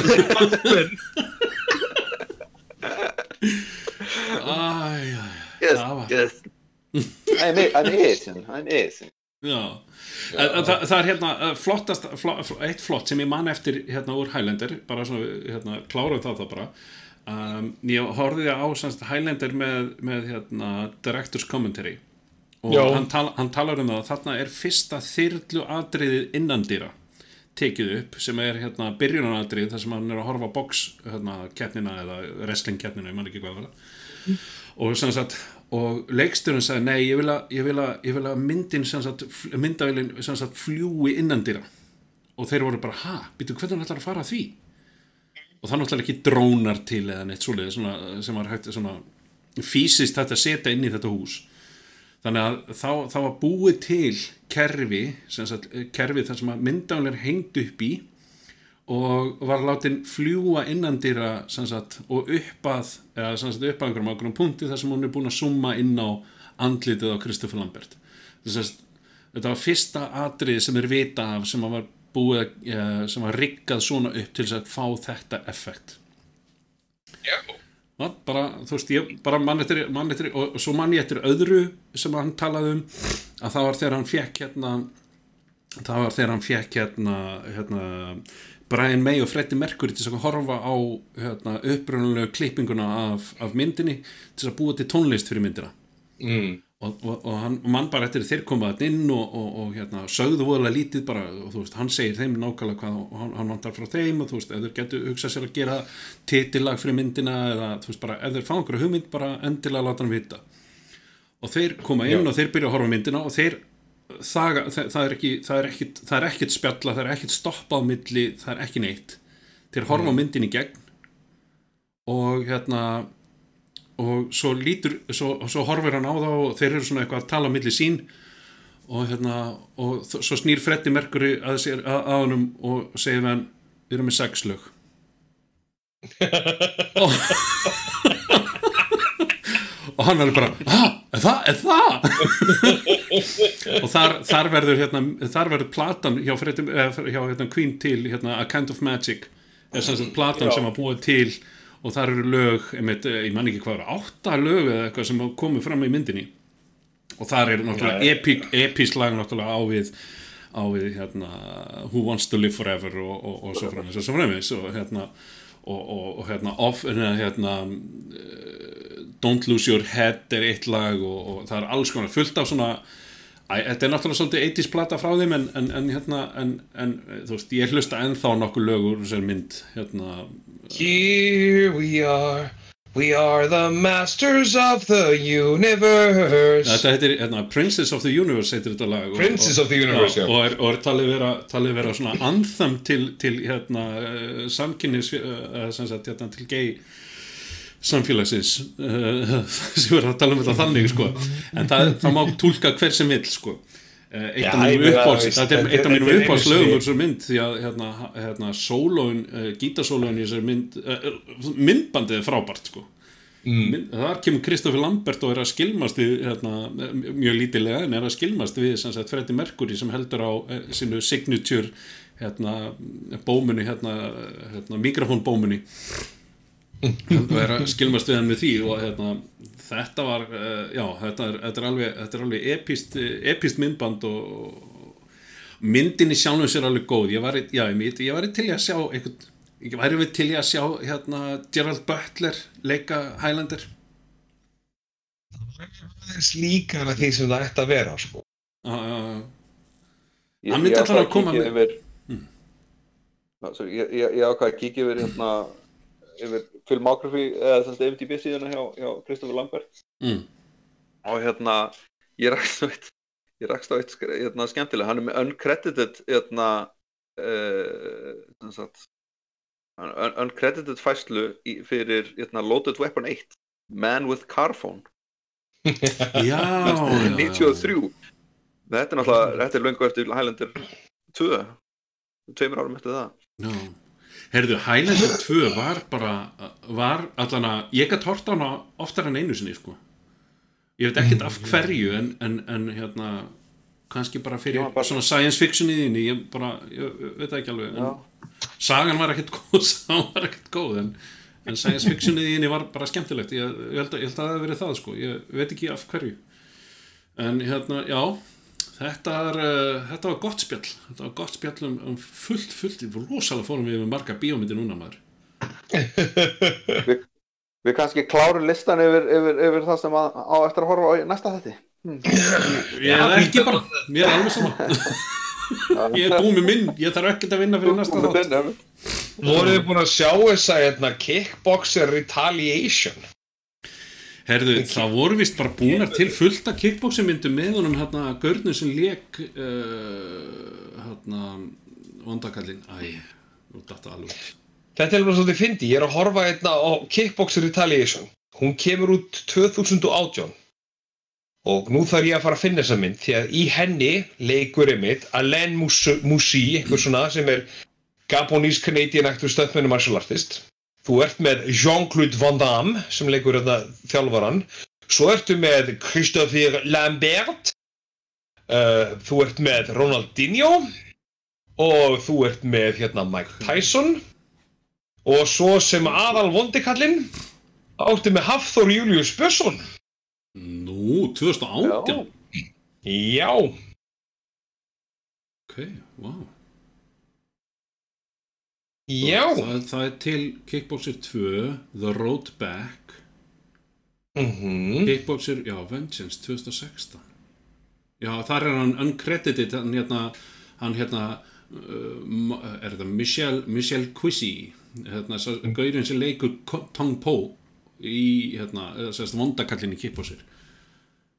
Æ, æ, Yes, Það var- yes. I'm, I'm Asian, I'm Asian. Já. En, en, það, það er hérna flottast, flo, flo, eitt flott sem ég man eftir hérna úr Highlander, bara svona, hérna, klárum það það bara. Um, ég horfði á semst Highlander með, með hérna, Director's Commentary og Já. hann, tal, hann talar um það að þarna er fyrsta þyrlu atriðið innandýra tekið upp sem er hérna byrjunaratrið þar sem hann er að horfa box hérna keppnina eða wrestling keppnina, ég man ekki hvað það var og sem sagt og leiksturinn sagði nei ég vil að, ég vil að, ég vil að myndin sagt sem sagt fljúi innandýra og þeir voru bara ha, býtu hvernig ætlar að fara því? Og það er náttúrulega ekki drónar til eða neitt svoleiði svona, sem var hægt svona fysiskt hægt að setja inn í þetta hús. Þannig að þá, þá var búið til kerfi sagt, kerfi þar sem að myndavélar hengd upp í og var látin fljúa innandýra sagt, og uppað eða sagt, upp að einhverjum ákveðnum punkti þar sem hún er búin að summa inn á andlitið á Kristoffer Lambert. Að þetta var fyrsta atrið sem er vita af sem var búið eh, sem var riggað svona upp til að fá þetta effekt. Já. Já, bara, þú veist, ég bara mann eftir, mann eftir og, og svo mann ég eftir öðru sem hann talaði um að það var þegar hann fekk hérna það var þegar hann fekk hérna, hérna Brian May og Freddie Mercury til að horfa á hérna, upprunalegu klippinguna af, af myndinni til að búa til tónlist fyrir myndina mm. og, og, og hann mann bara eftir þeir komaðan inn og, og, og hérna, sögðu voðalega lítið bara og veist, hann segir þeim nákvæmlega hvað og hann, hann vantar frá þeim og þú veist, þeir getur hugsað sér að gera titillag fyrir myndina eða þú veist bara, þeir fá einhverju hugmynd bara endilega láta hann vita og þeir koma inn Já. og þeir byrja að horfa myndina og þeir það, það, það, er ekki, það, er ekkit, það er ekkit spjalla, það er ekkit stoppa á milli það er ekki neitt. Þeir horfa á myndin í gegn og hérna og svo lítur svo, svo horfir hann á þá og þeir eru svona eitthvað að tala á milli sín og hérna og svo snýr Freddy Mercury að sér að, honum og segir hann við erum með sex lög *laughs* og, og hann er bara ah, er það, er það? *laughs* Og þar, þar verður hérna, þar verður platan hjá, Freddie, eh, hjá hérna, Queen til hérna, A Kind of Magic. Er sem sagt platan Já. sem var búið til og þar eru lög, einmitt, eh, ég man ekki hvað átta lög eða eitthvað sem komið fram í myndinni. Og þar er náttúrulega epic, episk lag náttúrulega á við á við hérna Who Wants to Live Forever og, og, og svo framins og svo framins og hérna og, og, hérna off hérna, hérna uh, Don't Lose Your Head er eitt lag og, og það er alls konar fullt af svona Æ, þetta er náttúrulega svolítið 80s plata frá þeim en, en, en hérna en, en þú veist, ég hlusta ennþá nokkuð lögur sem mynd hérna Here we are, we are the masters of the universe. Þetta heitir, hérna, Princess of the Universe heitir þetta lag og- Princess og, of the Universe, já. Og er, og er talið vera, talið vera svona anthem til, til hérna, uh, samkynnis uh, sem sagt, hérna, til gay samfélagsins uh, *laughs* sem verður að tala um þetta þannig sko. en það, það má tólka hver sem vill sko. Uh, eitt af mínum ég meina, uppáhalds veist, þetta þetta- eitt af mínum þetta uppáhalds einu lögum sinni- úr þessari mynd því að hérna, hérna, uh, gítasólóin í þessari mynd uh, myndbandið er frábært sko mm. þar kemur Kristoffer Lambert og er að skilmast við hérna, mjög lítilega en er að skilmast við Freddie Mercury sem heldur á eh, sínu signature hérna, bómunni skilmast við hann með því og hérna, þetta var uh, já, þetta er, þetta er alveg, þetta er alveg epist, epist myndband og, og myndin í sjálfum sér alveg góð. Ég var, já, ég, ég var til í að sjá einhvern, ég væri við til í að sjá hérna, Gerald Butler leika Highlander. Það er slíkara því sem það ætti að vera, sko. uh, uh, Ég- Hann myndi ég allan að koma með- yfir, Ná, sorry, ég, ég, ég ákvað að kíkja yfir hérna yfir filmography eða þess að MDB síðuna hjá, hjá Kristoffer Lambert. Mm, og hérna ég rakst á eitt ég rakst á eitt hérna, skemmtilega. Hann er með uncredited hérna uh, un un- uncredited fæslu í, fyrir hérna, Loaded Weapon 1 Man with Carphone *laughs* já, já, já. 93 þetta er náttúrulega, þetta er löngu eftir Highlander 2 tveimur árum eftir það. Já. Herðu, Highlander 2 var bara, var allan að, ég gætt hort á hana oftar en einu sinni, sko. Ég veit ekkert af hverju, en, en, en hérna, kannski bara fyrir bara- svona science fiction í þínu, ég bara, ég, ég veit ekki alveg, en Já. sagan var ekkert góð, *laughs* sagan var ekkert góð, en, en science fiction í þínu var bara skemmtilegt, ég, ég, held, að, ég held að það hef verið það, sko, ég veit ekki af hverju. En hérna, já, þetta, er, uh, þetta var gott spjall, þetta var gott spjall um, um fullt, fullt, rosalega fórum við með marga bíómyndir núna maður. við, við kannski klárum listan yfir, yfir, yfir það sem að, á eftir að horfa á næsta þetti Ég er ekki bara, mér er alveg sama. *laughs* Ég er búið með minn, ég þarf ekkert að vinna fyrir næsta þátt. Voruð þið búin að sjá þessa hérna, kickboxer retaliation? Herðu, það voru vist bara búnar til fullt af kickboxingmyndum með honum hérna Görnum sem lék uh, hérna vondakallinn, æ, nú datta alveg. Þetta er alveg svolítið fyndi, ég er að horfa hérna á Kickboxer Retaliation. Hún kemur út 2018 og nú þarf ég að fara að finna þessa mynd því að í henni leikur einmitt Alain Moussi einhver svona sem er Gabonese Canadian actor stöðmennu martial artist. Þú ert með Jean-Claude Van Damme sem leikur þetta þjálfaran. Svo ertu með Christopher Lambert. Uh, þú ert með Ronaldinho og þú ert með hérna Mike Tyson og svo sem aðal vondikallinn áttu með Hafþór Július Björnsson Nú, 2018? Já, Ok, wow. Já Það, það er til Kickboxer 2, The Road Back, mm Kickboxer, já, Vengeance 2016. Já, þar er hann uncredited, hann hérna, hann hérna, uh, er það Michelle, Michelle Quissy, hérna, sá- gaurinn sem leikur Tong Po í, hérna, sérst vondakallin í Kickboxer.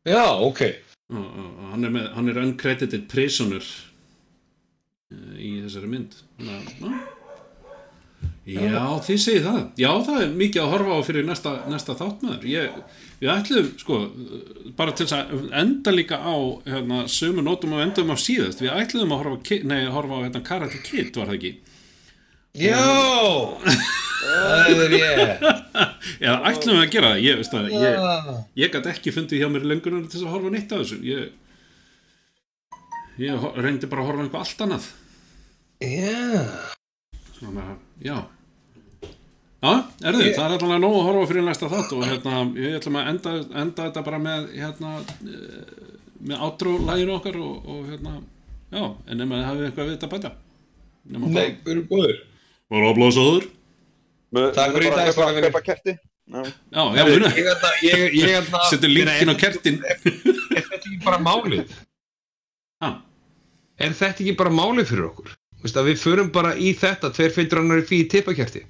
Já, ok Og, og, hann, er með, hann er uncredited prisoner uh, í þessari mynd. Þannig að. Já, þið segið það. Já, það er mikið að horfa á fyrir næsta, næsta þáttmaður. Ég, við ætlum, sko, bara til að enda líka á hérna, sömu nótum og endum á síðast. Við ætlum að horfa, nei, horfa á hérna, Karate Kid, var það ekki? Já, það er ég. *laughs* Eða ætlum við að gera það, ég, veist það, ég, ég gæti ekki fundið hjá mér lengur en til að horfa nýtt af þessu. Ég, ég reyndi bara að horfa eitthvað allt annað. Já. Svona með, já. Já, erðu, það er allavega nóg að horfa fyrir næsta þátt og hérna, ég ætlum að enda, enda þetta bara með, hérna, eh, með átrólæginu okkar og, og hérna, já, en nema þið hafið eitthvað við þetta að bæta. Nema Nei, við erum góður. Bara að blása þur. Takk fyrir í dag, strákar mínir. Kaupa kerti. Já. Já. Ég ætla, ég, ég *laughs* ætla... Settu linkin á kertin. Er þetta ekki bara málið? Já, Er þetta ekki bara málið fyrir okkur? Veist að við förum bara í þetta, tveir feitur annar í fí tippakerti.